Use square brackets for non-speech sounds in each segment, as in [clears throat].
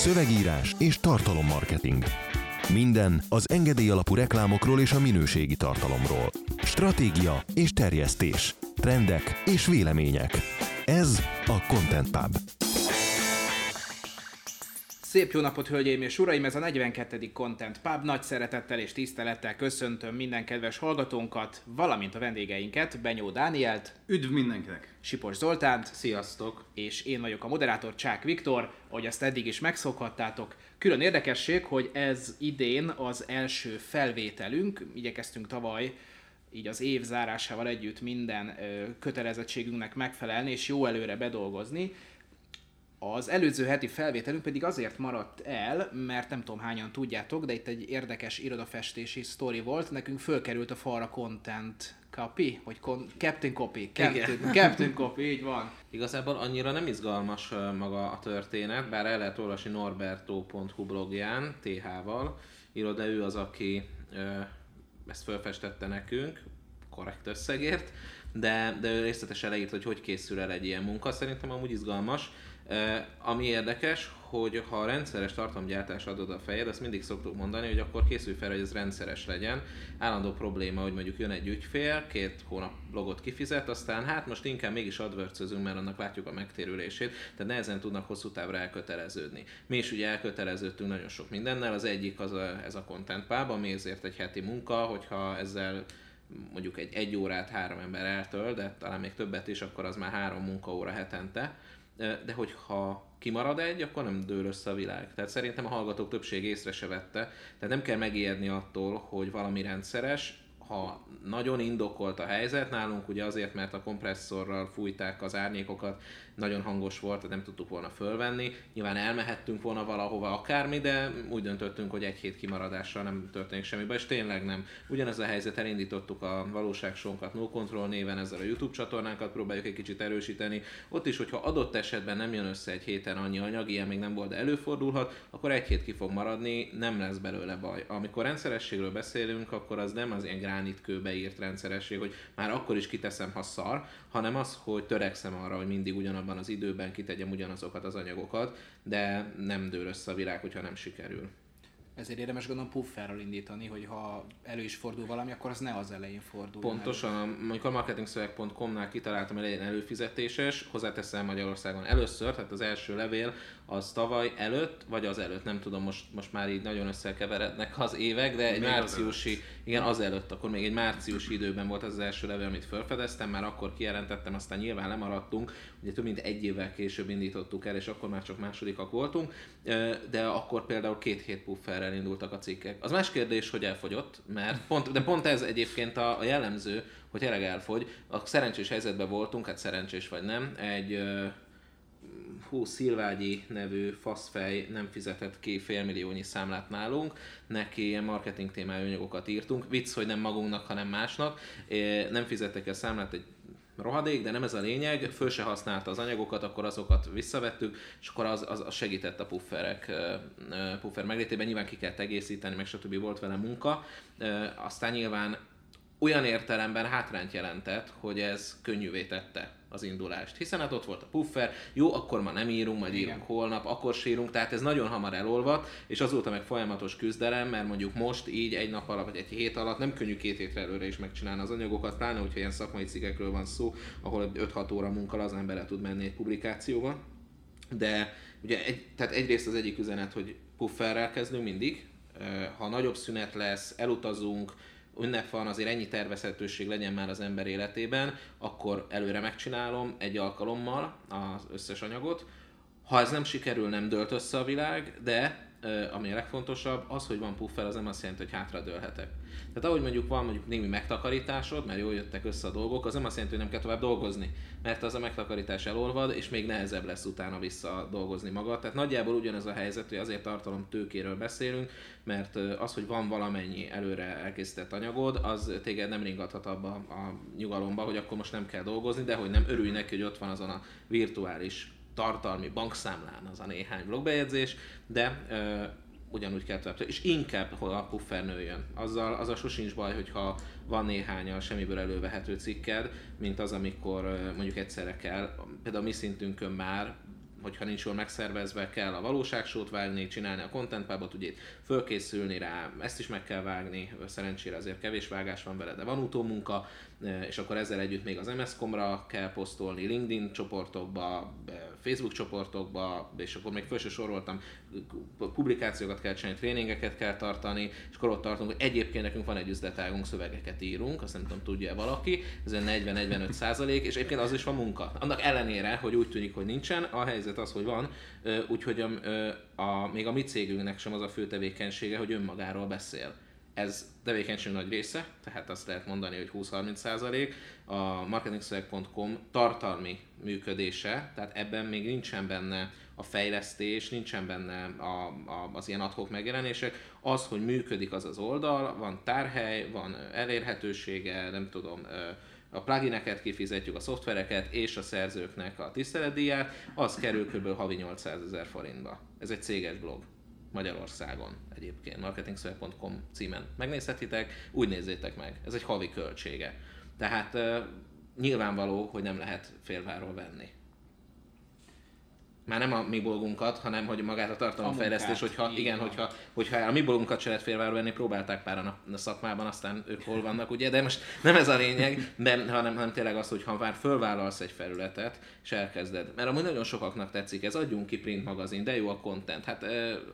szövegírás és tartalommarketing. Minden az engedély alapú reklámokról és a minőségi tartalomról. Stratégia és terjesztés. Trendek és vélemények. Ez a Content Pub. Szép jó napot, hölgyeim és uraim! Ez a 42. Content Pub. Nagy szeretettel és tisztelettel köszöntöm minden kedves hallgatónkat, valamint a vendégeinket, Benyó Dánielt, Üdv mindenkinek! Sipos Zoltánt, Sziasztok! és én vagyok a moderátor, Csák Viktor, ahogy azt eddig is megszokhattátok. Külön érdekesség, hogy ez idén az első felvételünk, igyekeztünk tavaly így az év zárásával együtt minden ö, kötelezettségünknek megfelelni és jó előre bedolgozni. Az előző heti felvételünk pedig azért maradt el, mert nem tudom hányan tudjátok, de itt egy érdekes irodafestési sztori volt. Nekünk fölkerült a falra content copy, vagy con- Captain Copy. Captain, [laughs] Captain Copy, így van. Igazából annyira nem izgalmas maga a történet, bár el lehet olvasni norberto.hu blogján, TH-val. Írod, de ő az, aki ö, ezt felfestette nekünk, korrekt összegért, de, de ő részletesen leírt, hogy hogy készül el egy ilyen munka. Szerintem amúgy izgalmas. Ami érdekes, hogy ha rendszeres tartalomgyártás adod a fejed, azt mindig szoktuk mondani, hogy akkor készülj fel, hogy ez rendszeres legyen. Állandó probléma, hogy mondjuk jön egy ügyfél, két hónap logot kifizet, aztán hát most inkább mégis adwords mert annak látjuk a megtérülését, tehát nehezen tudnak hosszú távra elköteleződni. Mi is ugye elköteleződtünk nagyon sok mindennel, az egyik az a, ez a Content Pub, ami ezért egy heti munka, hogyha ezzel mondjuk egy egy órát három ember eltöl, de talán még többet is, akkor az már három munkaóra hetente de hogyha kimarad egy, akkor nem dől össze a világ. Tehát szerintem a hallgatók többség észre se vette. Tehát nem kell megijedni attól, hogy valami rendszeres, ha nagyon indokolt a helyzet, nálunk ugye azért, mert a kompresszorral fújták az árnyékokat, nagyon hangos volt, nem tudtuk volna fölvenni. Nyilván elmehettünk volna valahova akármi, de úgy döntöttünk, hogy egy hét kimaradással nem történik semmi és tényleg nem. Ugyanez a helyzet elindítottuk a valóságsónkat No Control néven, ezzel a YouTube csatornánkat próbáljuk egy kicsit erősíteni. Ott is, hogyha adott esetben nem jön össze egy héten annyi anyag, ilyen még nem volt, de előfordulhat, akkor egy hét ki fog maradni, nem lesz belőle baj. Amikor rendszerességről beszélünk, akkor az nem az ilyen gránitkőbe írt rendszeresség, hogy már akkor is kiteszem, ha szar, hanem az, hogy törekszem arra, hogy mindig ugyanabban abban az időben kitegyem ugyanazokat az anyagokat, de nem dől össze a világ, hogyha nem sikerül. Ezért érdemes gondolom pufferral indítani, hogy ha elő is fordul valami, akkor az ne az elején fordul. Pontosan, mondjuk a marketingszöveg.com-nál kitaláltam egy előfizetéses, hozzáteszem Magyarországon először, tehát az első levél az tavaly előtt, vagy az előtt, nem tudom, most, most már így nagyon összekeverednek az évek, de egy még márciusi, az igen, az előtt, akkor még egy márciusi időben volt az, az első levél, amit felfedeztem, már akkor kijelentettem, aztán nyilván lemaradtunk, ugye több mint egy évvel később indítottuk el, és akkor már csak másodikak voltunk, de akkor például két hét pufferrel indultak a cikkek. Az más kérdés, hogy elfogyott, mert pont, de pont ez egyébként a, a jellemző, hogy tényleg elfogy. A szerencsés helyzetben voltunk, hát szerencsés vagy nem, egy hú, Szilvágyi nevű faszfej nem fizetett ki félmilliónyi számlát nálunk, neki ilyen marketing témájú anyagokat írtunk, vicc, hogy nem magunknak, hanem másnak, nem fizettek el számlát egy rohadék, de nem ez a lényeg, föl se használta az anyagokat, akkor azokat visszavettük, és akkor az, az, az segített a pufferek, puffer meglétében, nyilván ki kellett egészíteni, meg stb. volt vele munka, aztán nyilván olyan értelemben hátrányt jelentett, hogy ez könnyűvé tette az indulást. Hiszen hát ott volt a puffer, jó, akkor ma nem írunk, majd Igen. írunk holnap, akkor sírunk, tehát ez nagyon hamar elolvadt, és azóta meg folyamatos küzdelem, mert mondjuk most így egy nap alatt, vagy egy hét alatt nem könnyű két hétre előre is megcsinálni az anyagokat, pláne, hogyha ilyen szakmai cikkekről van szó, ahol 5-6 óra munka az ember tud menni egy publikációba. De ugye egy, tehát egyrészt az egyik üzenet, hogy pufferrel kezdünk mindig, ha nagyobb szünet lesz, elutazunk, ünnep van, azért ennyi tervezhetőség legyen már az ember életében, akkor előre megcsinálom egy alkalommal az összes anyagot. Ha ez nem sikerül, nem dölt össze a világ, de ami a legfontosabb, az, hogy van puffer, az nem azt jelenti, hogy hátradőlhetek. Tehát ahogy mondjuk van mondjuk némi megtakarításod, mert jól jöttek össze a dolgok, az nem azt jelenti, hogy nem kell tovább dolgozni, mert az a megtakarítás elolvad, és még nehezebb lesz utána vissza dolgozni magad. Tehát nagyjából ugyanez a helyzet, hogy azért tartalom tőkéről beszélünk, mert az, hogy van valamennyi előre elkészített anyagod, az téged nem ringathat abba a nyugalomba, hogy akkor most nem kell dolgozni, de hogy nem örülj neki, hogy ott van azon a virtuális tartalmi bankszámlán az a néhány blogbejegyzés, de ö, ugyanúgy kell tovább. És inkább, hogy a puffer nőjön. Azzal, azzal sosincs baj, hogyha van néhány a semmiből elővehető cikked, mint az, amikor mondjuk egyszerre kell, például a mi szintünkön már hogyha nincs jól megszervezve, kell a valóságsót vágni, csinálni a content pubot, ugye fölkészülni rá, ezt is meg kell vágni, szerencsére azért kevés vágás van vele, de van utómunka, és akkor ezzel együtt még az MS-komra kell posztolni, LinkedIn csoportokba, Facebook csoportokba, és akkor még föl soroltam, publikációkat kell csinálni, tréningeket kell tartani, és akkor ott tartunk, hogy egyébként nekünk van egy üzletágunk, szövegeket írunk, azt nem tudom, tudja valaki, ez 40-45 százalék, és egyébként az is van munka. Annak ellenére, hogy úgy tűnik, hogy nincsen, a helyzet az, hogy van, úgyhogy a, a, még a mi cégünknek sem az a fő tevékenysége, hogy önmagáról beszél ez tevékenység nagy része, tehát azt lehet mondani, hogy 20-30 százalék. A marketingszöveg.com tartalmi működése, tehát ebben még nincsen benne a fejlesztés, nincsen benne a, a, az ilyen adhok megjelenések. Az, hogy működik az az oldal, van tárhely, van elérhetősége, nem tudom, a plugineket kifizetjük, a szoftvereket és a szerzőknek a tiszteletdíját, az kerül kb. havi 800 ezer forintba. Ez egy céges blog. Magyarországon egyébként, marketingszöveg.com címen megnézhetitek, úgy nézzétek meg, ez egy havi költsége. Tehát nyilvánvaló, hogy nem lehet félváról venni. Már nem a mi bolgunkat, hanem hogy magát a tartalomfejlesztés, hogyha, igen, igen hogyha, hogyha a mi bolgunkat se lehet félváról venni, próbálták pár a, a szakmában, aztán ők hol vannak, ugye, de most nem ez a lényeg, de, hanem, hanem tényleg az, hogy ha már fölvállalsz egy felületet, és elkezded. Mert amúgy nagyon sokaknak tetszik, ez adjunk ki print magazin, de jó a content, hát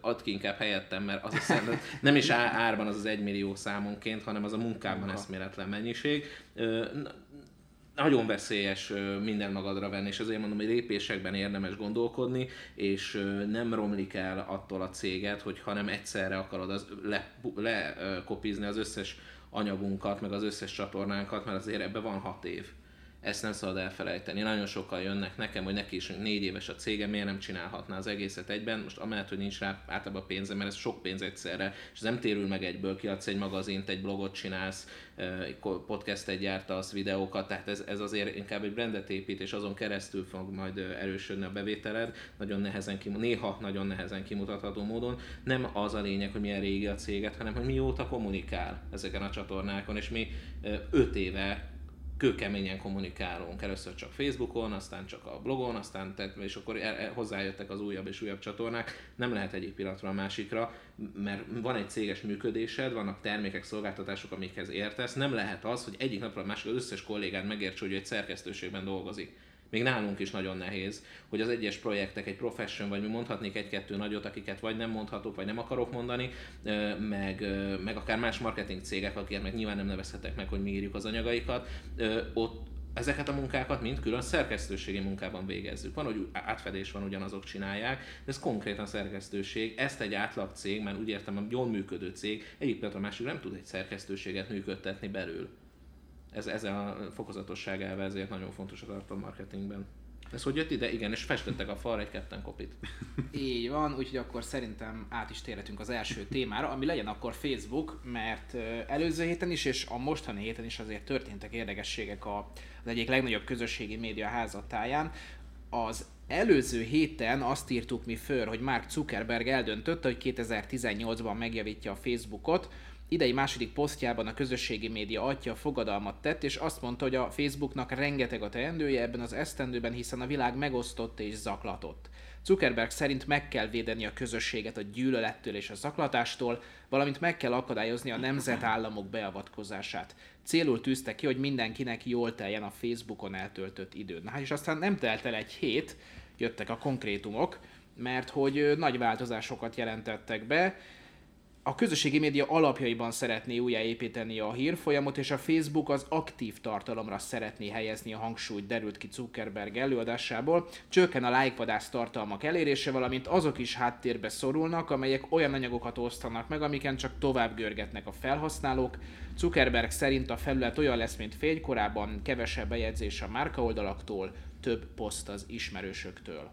add ki inkább helyettem, mert az a nem is árban az az egymillió számonként, hanem az a munkában eszméletlen mennyiség nagyon veszélyes minden magadra venni, és azért mondom, hogy lépésekben érdemes gondolkodni, és nem romlik el attól a céget, hogy hanem egyszerre akarod az, le, lekopizni az összes anyagunkat, meg az összes csatornánkat, mert azért ebbe van hat év ezt nem szabad elfelejteni. Nagyon sokan jönnek nekem, hogy neki is négy éves a cége, miért nem csinálhatná az egészet egyben. Most amellett, hogy nincs rá általában pénze, mert ez sok pénz egyszerre, és ez nem térül meg egyből, kiadsz egy magazint, egy blogot csinálsz, podcastet gyártasz, videókat, tehát ez, ez azért inkább egy brandet épít, és azon keresztül fog majd erősödni a bevételed, nagyon nehezen kim, néha nagyon nehezen kimutatható módon. Nem az a lényeg, hogy milyen régi a céget, hanem hogy mióta kommunikál ezeken a csatornákon, és mi öt éve kőkeményen kommunikálunk. Először csak Facebookon, aztán csak a blogon, aztán tehát, és akkor e, e, hozzájöttek az újabb és újabb csatornák. Nem lehet egyik pillanatra a másikra, mert van egy céges működésed, vannak termékek, szolgáltatások, amikhez értesz. Nem lehet az, hogy egyik napra a másik az összes kollégád megértse, hogy egy szerkesztőségben dolgozik még nálunk is nagyon nehéz, hogy az egyes projektek egy profession, vagy mi mondhatnék egy-kettő nagyot, akiket vagy nem mondhatok, vagy nem akarok mondani, meg, meg akár más marketing cégek, akiket meg nyilván nem nevezhetek meg, hogy mi írjuk az anyagaikat, ott ezeket a munkákat mind külön szerkesztőségi munkában végezzük. Van, hogy átfedés van, ugyanazok csinálják, de ez konkrétan szerkesztőség. Ezt egy átlag cég, mert úgy értem, hogy jól működő cég, egyik a másik nem tud egy szerkesztőséget működtetni belül ez, ez a fokozatosság elve ezért nagyon fontos a tartalommarketingben. Ez hogy jött ide? Igen, és festettek a falra egy ketten kopit. Így van, úgyhogy akkor szerintem át is térhetünk az első témára, ami legyen akkor Facebook, mert előző héten is, és a mostani héten is azért történtek érdekességek az egyik legnagyobb közösségi média házatáján. Az előző héten azt írtuk mi föl, hogy Mark Zuckerberg eldöntötte, hogy 2018-ban megjavítja a Facebookot, idei második posztjában a közösségi média atya fogadalmat tett, és azt mondta, hogy a Facebooknak rengeteg a teendője ebben az esztendőben, hiszen a világ megosztott és zaklatott. Zuckerberg szerint meg kell védeni a közösséget a gyűlölettől és a zaklatástól, valamint meg kell akadályozni a nemzetállamok beavatkozását. Célul tűzte ki, hogy mindenkinek jól teljen a Facebookon eltöltött idő. Na hát és aztán nem telt el egy hét, jöttek a konkrétumok, mert hogy nagy változásokat jelentettek be, a közösségi média alapjaiban szeretné újjáépíteni a hírfolyamot, és a Facebook az aktív tartalomra szeretné helyezni a hangsúlyt, derült ki Zuckerberg előadásából. Csökken a lájkvadász tartalmak elérése, valamint azok is háttérbe szorulnak, amelyek olyan anyagokat osztanak meg, amiken csak tovább görgetnek a felhasználók. Zuckerberg szerint a felület olyan lesz, mint fénykorában, kevesebb bejegyzés a márkaoldalaktól, több poszt az ismerősöktől.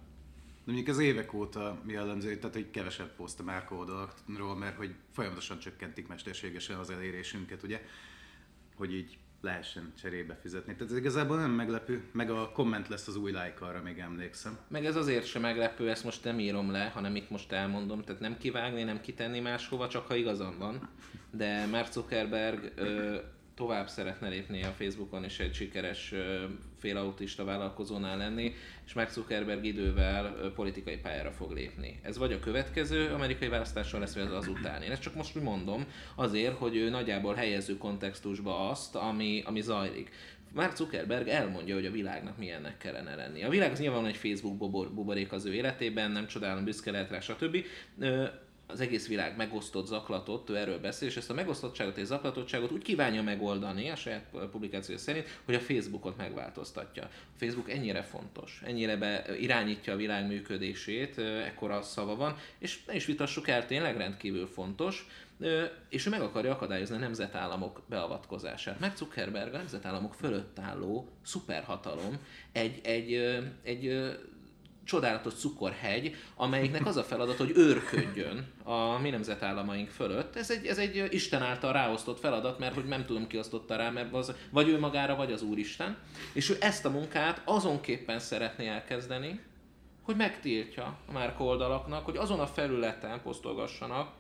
De mondjuk az évek óta jellemző, tehát hogy kevesebb poszt a márka oldalakról, mert hogy folyamatosan csökkentik mesterségesen az elérésünket, ugye, hogy így lehessen cserébe fizetni. Tehát ez igazából nem meglepő, meg a komment lesz az új like arra még emlékszem. Meg ez azért sem meglepő, ezt most nem írom le, hanem itt most elmondom, tehát nem kivágni, nem kitenni máshova, csak ha igazam van. De Mark Zuckerberg ö, tovább szeretne lépni a Facebookon és egy sikeres félautista vállalkozónál lenni, és Mark Zuckerberg idővel politikai pályára fog lépni. Ez vagy a következő amerikai választáson lesz, vagy az azután. Én ezt csak most mondom, azért, hogy ő nagyjából helyező kontextusba azt, ami, ami zajlik. Mark Zuckerberg elmondja, hogy a világnak milyennek kellene lenni. A világ az nyilván egy Facebook buborék az ő életében, nem csodálom, büszke lehet rá, stb az egész világ megosztott, zaklatott, ő erről beszél, és ezt a megosztottságot és zaklatottságot úgy kívánja megoldani a saját publikáció szerint, hogy a Facebookot megváltoztatja. A Facebook ennyire fontos, ennyire be irányítja a világ működését, ekkora szava van, és ne is vitassuk el, tényleg rendkívül fontos, és ő meg akarja akadályozni a nemzetállamok beavatkozását. Meg Zuckerberg a nemzetállamok fölött álló szuperhatalom egy, egy, egy csodálatos cukorhegy, amelyiknek az a feladat, hogy őrködjön a mi nemzetállamaink fölött. Ez egy, ez egy Isten által ráosztott feladat, mert hogy nem tudom ki osztotta rá, mert az vagy ő magára, vagy az Úristen. És ő ezt a munkát azonképpen szeretné elkezdeni, hogy megtiltja a márka oldalaknak, hogy azon a felületen posztolgassanak,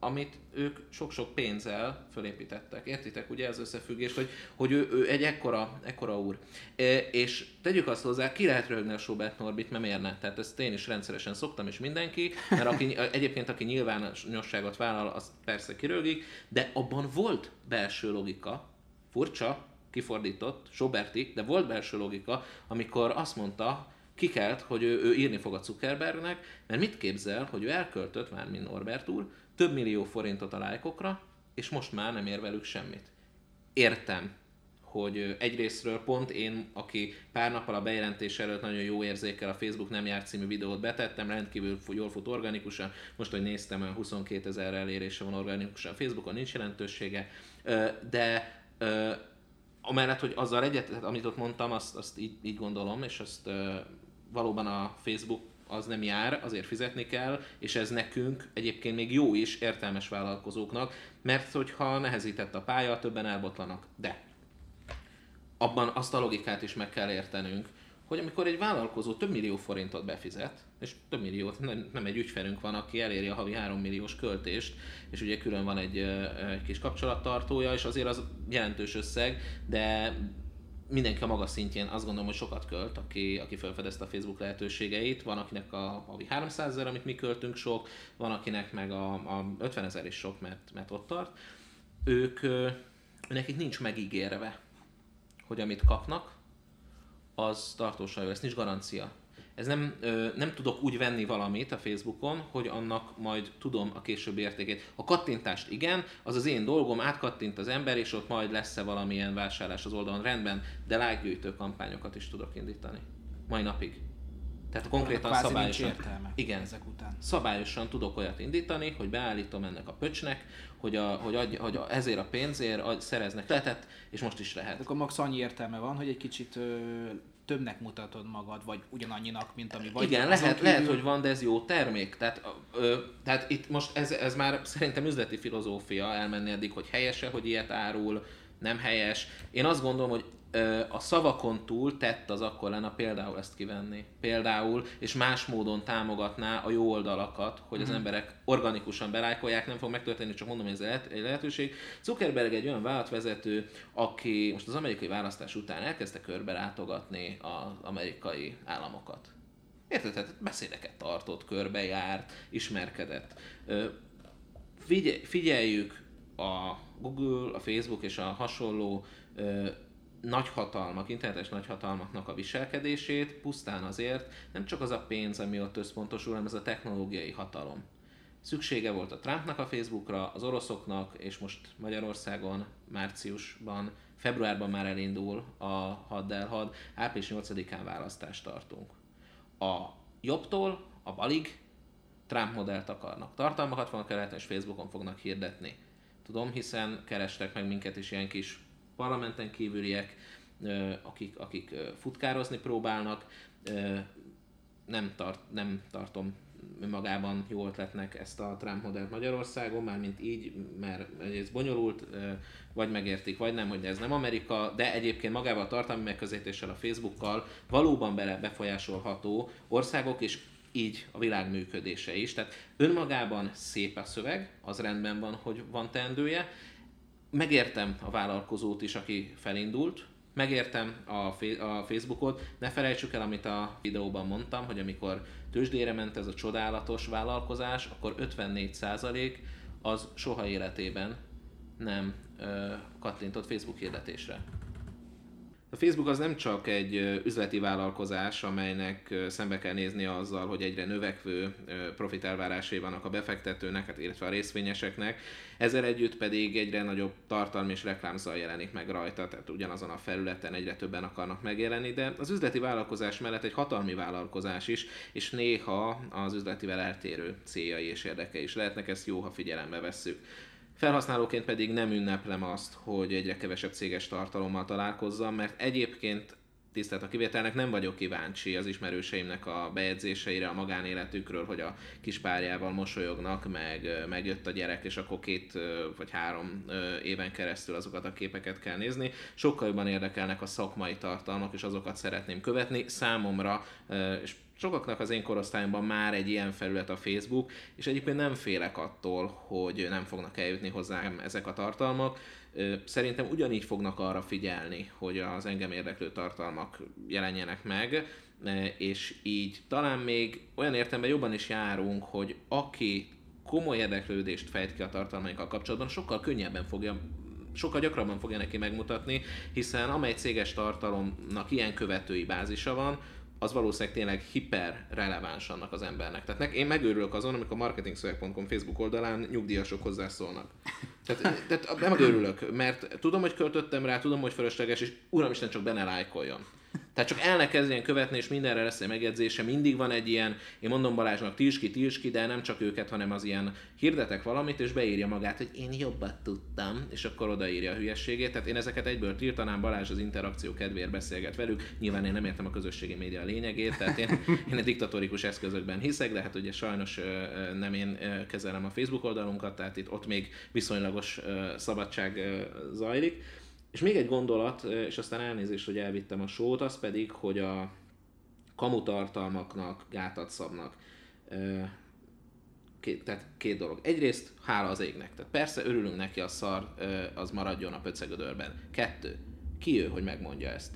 amit ők sok-sok pénzzel fölépítettek. Értitek ugye ez összefüggés, hogy, hogy ő, ő egy ekkora, ekkora úr. E, és tegyük azt hozzá, ki lehet röhögni a Schubert Norbit, mert miért ne? Tehát ezt én is rendszeresen szoktam, és mindenki, mert aki, egyébként aki nyilvánosságot vállal, az persze kirögik, de abban volt belső logika, furcsa, kifordított, Soberti, de volt belső logika, amikor azt mondta, kikelt, hogy ő, ő írni fog a Zuckerbergnek, mert mit képzel, hogy ő elköltött, már mint Norbert úr, több millió forintot a lájkokra, és most már nem ér velük semmit. Értem, hogy egyrésztről pont én, aki pár nappal a bejelentés előtt nagyon jó érzékel a Facebook nem járt című videót betettem, rendkívül jól fut organikusan, most, hogy néztem, olyan 22 ezer elérése van organikusan Facebookon, nincs jelentősége, de amellett, hogy azzal egyet, amit ott mondtam, azt, azt így, így gondolom, és azt valóban a Facebook az nem jár, azért fizetni kell, és ez nekünk egyébként még jó is értelmes vállalkozóknak, mert hogyha nehezített a pálya, többen elbotlanak. De abban azt a logikát is meg kell értenünk, hogy amikor egy vállalkozó több millió forintot befizet, és több milliót, nem, nem egy ügyfelünk van, aki eléri a havi 3 milliós költést, és ugye külön van egy, egy kis kapcsolattartója, és azért az jelentős összeg, de mindenki a maga szintjén azt gondolom, hogy sokat költ, aki, aki felfedezte a Facebook lehetőségeit. Van, akinek a havi 300 ezer, amit mi költünk sok, van, akinek meg a, a 50 ezer is sok, mert, mert ott tart. Ők, nekik nincs megígérve, hogy amit kapnak, az tartósan jó, ez nincs garancia ez nem, nem tudok úgy venni valamit a Facebookon, hogy annak majd tudom a későbbi értékét. A kattintást igen, az az én dolgom, átkattint az ember, és ott majd lesz-e valamilyen vásárlás az oldalon, rendben, de lágygyűjtő kampányokat is tudok indítani. Mai napig. Tehát konkrétan Kvázi szabályosan. értelme igen, ezek után. Szabályosan tudok olyat indítani, hogy beállítom ennek a pöcsnek, hogy, a, hogy, adj, hogy a, ezért a pénzért adj, szereznek lehetett, és most is lehet. Akkor max annyi értelme van, hogy egy kicsit ö, többnek mutatod magad, vagy ugyanannyinak, mint ami vagy. Igen, lehet, kívül... lehet, hogy van, de ez jó termék. Tehát, ö, tehát itt most ez, ez már szerintem üzleti filozófia elmenni eddig, hogy helyese, hogy ilyet árul, nem helyes. Én azt gondolom, hogy a szavakon túl tett az akkor lenne például ezt kivenni. Például, és más módon támogatná a jó oldalakat, hogy az mm. emberek organikusan belájkolják, nem fog megtörténni, csak mondom, hogy ez egy lehetőség. Zuckerberg egy olyan vállalatvezető, aki most az amerikai választás után elkezdte körbe látogatni az amerikai államokat. Érted? Tehát beszédeket tartott, körbejárt, ismerkedett. Figyeljük a Google, a Facebook és a hasonló nagyhatalmak, internetes nagyhatalmaknak a viselkedését pusztán azért, nem csak az a pénz, ami ott összpontosul, hanem ez a technológiai hatalom. Szüksége volt a Trumpnak a Facebookra, az oroszoknak, és most Magyarországon márciusban, februárban már elindul a haddel had, április 8-án választást tartunk. A jobbtól a balig Trump modellt akarnak. Tartalmakat fognak keletni, és Facebookon fognak hirdetni. Tudom, hiszen kerestek meg minket is ilyen kis parlamenten kívüliek, akik, akik futkározni próbálnak. Nem, tart, nem tartom magában jó ötletnek ezt a Trump modellt Magyarországon, mármint így, mert ez bonyolult, vagy megértik, vagy nem, hogy ez nem Amerika, de egyébként magával a tartalmi megközelítéssel a Facebookkal valóban bele befolyásolható országok, és így a világ működése is. Tehát önmagában szép a szöveg, az rendben van, hogy van teendője, megértem a vállalkozót is, aki felindult, megértem a, a Facebookot, ne felejtsük el, amit a videóban mondtam, hogy amikor tőzsdére ment ez a csodálatos vállalkozás, akkor 54% az soha életében nem ö, kattintott Facebook hirdetésre. A Facebook az nem csak egy üzleti vállalkozás, amelynek szembe kell nézni azzal, hogy egyre növekvő profit elvárásai vannak a befektetőnek, hát illetve a részvényeseknek, ezzel együtt pedig egyre nagyobb tartalmi és reklámzal jelenik meg rajta, tehát ugyanazon a felületen egyre többen akarnak megjelenni, de az üzleti vállalkozás mellett egy hatalmi vállalkozás is, és néha az üzletivel eltérő céljai és érdekei is lehetnek, ezt jó, ha figyelembe vesszük. Felhasználóként pedig nem ünneplem azt, hogy egyre kevesebb céges tartalommal találkozzam, mert egyébként tisztelt a kivételnek nem vagyok kíváncsi az ismerőseimnek a bejegyzéseire, a magánéletükről, hogy a kis párjával mosolyognak, meg megjött a gyerek, és akkor két vagy három éven keresztül azokat a képeket kell nézni. Sokkal jobban érdekelnek a szakmai tartalmak, és azokat szeretném követni. Számomra, és sokaknak az én korosztályomban már egy ilyen felület a Facebook, és egyébként nem félek attól, hogy nem fognak eljutni hozzám ezek a tartalmak. Szerintem ugyanígy fognak arra figyelni, hogy az engem érdeklő tartalmak jelenjenek meg, és így talán még olyan értelemben jobban is járunk, hogy aki komoly érdeklődést fejt ki a tartalmainkkal kapcsolatban, sokkal könnyebben fogja sokkal gyakrabban fogja neki megmutatni, hiszen amely céges tartalomnak ilyen követői bázisa van, az valószínűleg tényleg hiper releváns annak az embernek. Tehát én megőrülök azon, amikor a marketingszöveg.com Facebook oldalán nyugdíjasok hozzászólnak. Tehát, tehát nem megőrülök, mert tudom, hogy költöttem rá, tudom, hogy fölösleges, és uramisten csak benne lájkoljon. Tehát csak el ne kezdjen követni, és mindenre lesz egy megjegyzése. Mindig van egy ilyen, én mondom Balázsnak, tilts ki, tilts ki, de nem csak őket, hanem az ilyen hirdetek valamit, és beírja magát, hogy én jobbat tudtam, és akkor odaírja a hülyességét. Tehát én ezeket egyből tiltanám, Balázs az interakció kedvéért beszélget velük. Nyilván én nem értem a közösségi média lényegét, tehát én, én a diktatórikus eszközökben hiszek, de hát ugye sajnos nem én kezelem a Facebook oldalunkat, tehát itt ott még viszonylagos szabadság zajlik. És még egy gondolat, és aztán elnézést, hogy elvittem a sót, az pedig, hogy a kamutartalmaknak gátat szabnak. Két, tehát két dolog. Egyrészt hála az égnek. Tehát persze örülünk neki, a szar az maradjon a pöcegödörben. Kettő. Ki ő, hogy megmondja ezt?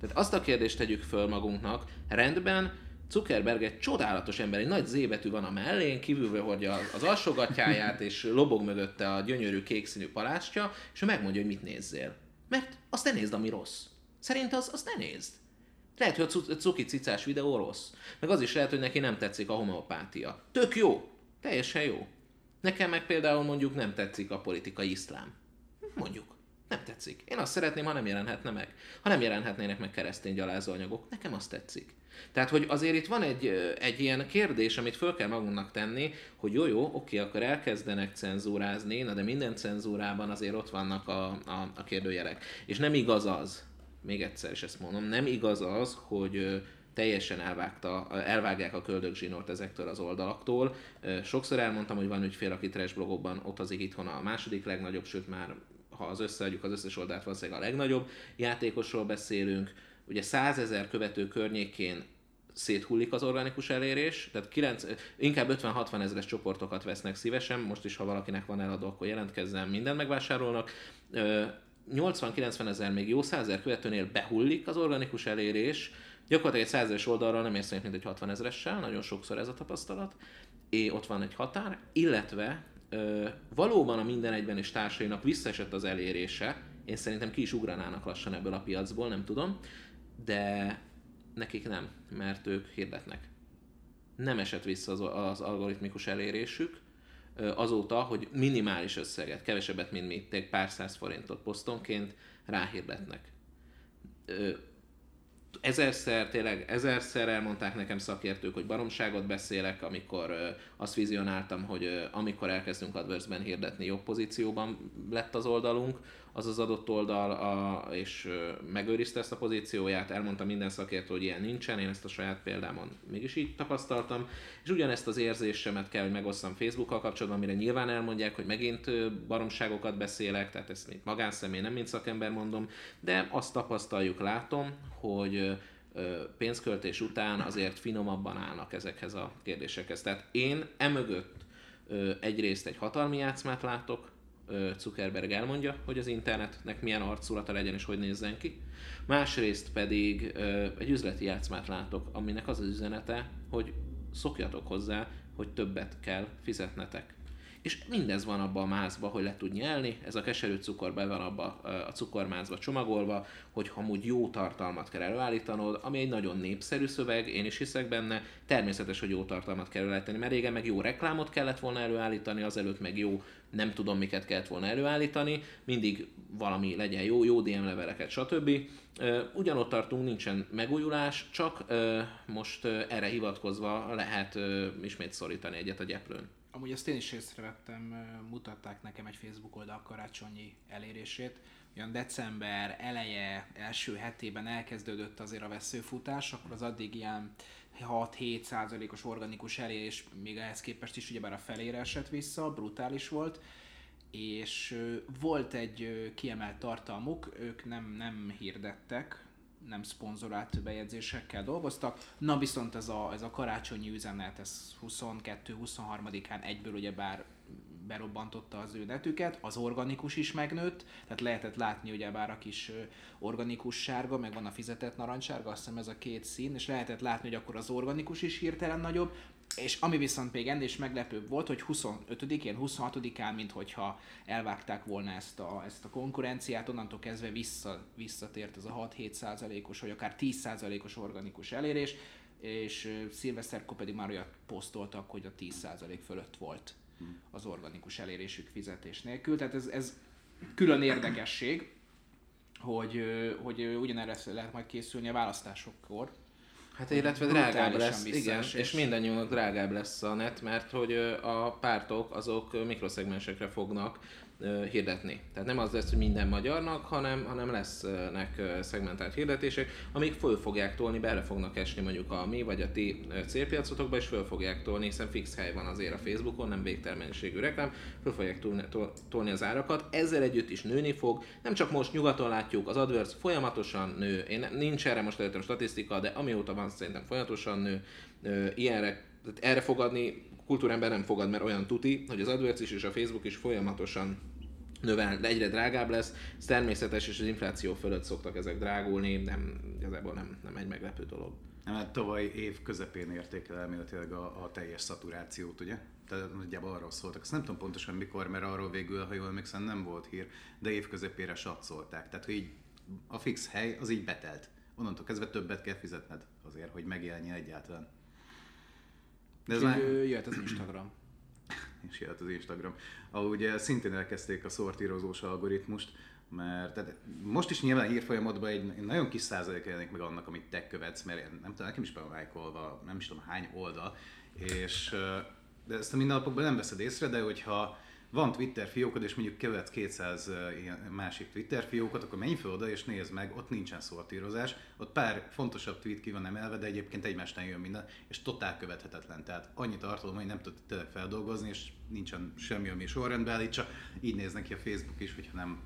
Tehát azt a kérdést tegyük föl magunknak, rendben, Zuckerberg egy csodálatos ember, egy nagy zébetű van a mellén, kívülről hordja az alsógatjáját, és lobog mögötte a gyönyörű kék színű palástja, és ő megmondja, hogy mit nézzél. Mert azt ne nézd, ami rossz. Szerint az, azt ne nézd. Lehet, hogy a cuki cicás videó rossz. Meg az is lehet, hogy neki nem tetszik a homeopátia. Tök jó. Teljesen jó. Nekem meg például mondjuk nem tetszik a politikai iszlám. Mondjuk. Nem tetszik. Én azt szeretném, ha nem jelenhetne meg. Ha nem jelenhetnének meg keresztény gyalázóanyagok. Nekem azt tetszik. Tehát, hogy azért itt van egy, egy ilyen kérdés, amit föl kell magunknak tenni, hogy jó, jó, oké, akkor elkezdenek cenzúrázni, na de minden cenzúrában azért ott vannak a, a, a kérdőjelek. És nem igaz az, még egyszer is ezt mondom, nem igaz az, hogy teljesen elvágta, elvágják a köldögzsinort ezektől az oldalaktól. Sokszor elmondtam, hogy van ügyfél, aki trash blogokban ott az itthon a második legnagyobb, sőt már ha az összeadjuk az összes oldalt, valószínűleg a legnagyobb játékosról beszélünk. Ugye 100 ezer követő környékén széthullik az organikus elérés, tehát 9, inkább 50-60 ezeres csoportokat vesznek szívesen, most is ha valakinek van eladó, akkor jelentkezzen, mindent megvásárolnak. 80-90 ezer, még jó 100 ezer követőnél behullik az organikus elérés, gyakorlatilag egy 100 ezeres oldalra nem érsz mint egy 60 ezeressel, nagyon sokszor ez a tapasztalat, és ott van egy határ, illetve valóban a minden egyben és társainak visszaesett az elérése, én szerintem ki is ugranának lassan ebből a piacból, nem tudom, de nekik nem, mert ők hirdetnek. Nem esett vissza az, az algoritmikus elérésük, azóta, hogy minimális összeget, kevesebbet, mint mi, pár száz forintot posztonként ráhirdetnek. Ezerszer, tényleg ezerszer elmondták nekem szakértők, hogy baromságot beszélek, amikor azt vizionáltam, hogy amikor elkezdünk AdWords-ben hirdetni, jobb pozícióban lett az oldalunk, az az adott oldal, a, és megőrizte ezt a pozícióját, elmondta minden szakértő, hogy ilyen nincsen, én ezt a saját példámon mégis így tapasztaltam, és ugyanezt az érzésemet kell, hogy megosszam Facebookkal kapcsolatban, amire nyilván elmondják, hogy megint baromságokat beszélek, tehát ezt mint magánszemély, nem mint szakember mondom, de azt tapasztaljuk, látom, hogy pénzköltés után azért finomabban állnak ezekhez a kérdésekhez. Tehát én emögött egyrészt egy hatalmi játszmát látok, Zuckerberg elmondja, hogy az internetnek milyen arculata legyen és hogy nézzen ki. Másrészt pedig egy üzleti játszmát látok, aminek az az üzenete, hogy szokjatok hozzá, hogy többet kell fizetnetek. És mindez van abban a mázba, hogy le tud nyelni, ez a keserű cukor be van abba a cukormázba csomagolva, hogy amúgy jó tartalmat kell előállítanod, ami egy nagyon népszerű szöveg, én is hiszek benne, természetes, hogy jó tartalmat kell előállítani, mert régen meg jó reklámot kellett volna előállítani, azelőtt meg jó nem tudom miket kellett volna előállítani, mindig valami legyen jó, jó DM leveleket, stb. Ugyanott tartunk, nincsen megújulás, csak most erre hivatkozva lehet ismét szorítani egyet a gyeplőn. Amúgy ezt én is észrevettem, mutatták nekem egy Facebook oldal karácsonyi elérését. Olyan december eleje, első hetében elkezdődött azért a veszőfutás, akkor az addig ilyen 6-7 százalékos organikus elérés, még ehhez képest is ugyebár a felére esett vissza, brutális volt, és volt egy kiemelt tartalmuk, ők nem, nem hirdettek, nem szponzorált bejegyzésekkel dolgoztak. Na viszont ez a, ez a karácsonyi üzenet, ez 22-23-án egyből ugyebár berobbantotta az ő netüket, az organikus is megnőtt, tehát lehetett látni ugye bár a kis organikus sárga, meg van a fizetett narancsárga, azt hiszem ez a két szín, és lehetett látni, hogy akkor az organikus is hirtelen nagyobb, és ami viszont még ennél is meglepőbb volt, hogy 25-én, 26-án, mint hogyha elvágták volna ezt a, ezt a konkurenciát, onnantól kezdve vissza, visszatért ez a 6-7 százalékos, vagy akár 10 százalékos organikus elérés, és szilveszterkor pedig már olyat posztoltak, hogy a 10 százalék fölött volt az organikus elérésük fizetés nélkül. Tehát ez, ez külön érdekesség, hogy, hogy ugyanerre lehet majd készülni a választásokkor, Hát illetve drágább lesz, igen, és mindannyiunknak drágább lesz a net, mert hogy a pártok azok mikroszegmensekre fognak hirdetni. Tehát nem az lesz, hogy minden magyarnak, hanem, hanem lesznek szegmentált hirdetések, amik föl fogják tolni, bele fognak esni mondjuk a mi vagy a ti célpiacotokba, és föl fogják tolni, hiszen fix hely van azért a Facebookon, nem végtermennyiségű reklám, föl fogják tolni, az árakat. Ezzel együtt is nőni fog. Nem csak most nyugaton látjuk, az AdWords folyamatosan nő. Én nincs erre most előttem statisztika, de amióta van, szerintem folyamatosan nő. Ilyenre, erre fogadni kultúrember nem fogad, mert olyan tuti, hogy az AdWords is és a Facebook is folyamatosan növel, de egyre drágább lesz. Ez természetes, és az infláció fölött szoktak ezek drágulni, nem, igazából nem, nem egy meglepő dolog. Nem, hát tavaly év közepén érték el elméletileg a, a teljes szaturációt, ugye? Tehát nagyjából arról szóltak. Azt nem tudom pontosan mikor, mert arról végül, ha jól emlékszem, nem volt hír, de év közepére satszolták. Tehát, hogy így a fix hely az így betelt. Onnantól kezdve többet kell fizetned azért, hogy megjelenjen egyáltalán. De ez már... Jöhet az Instagram. [clears throat] És jöhet az Instagram. Ahol ugye szintén elkezdték a szortírozós algoritmust, mert tehát most is nyilván hírfolyamodban egy, egy nagyon kis százalék jelenik meg annak, amit te követsz, mert nem tudom, nekem is be van nem is tudom hány oldal, és de ezt a mindennapokban nem veszed észre, de hogyha van Twitter fiókod, és mondjuk követsz 200 ilyen másik Twitter fiókot, akkor menj fel oda és nézd meg, ott nincsen szortírozás, ott pár fontosabb tweet ki van emelve, de egyébként egymásnál jön minden, és totál követhetetlen. Tehát annyi tartalom, hogy nem tudod tényleg feldolgozni, és nincsen semmi, ami sorrendbe állítsa. Így néz neki a Facebook is, hogyha nem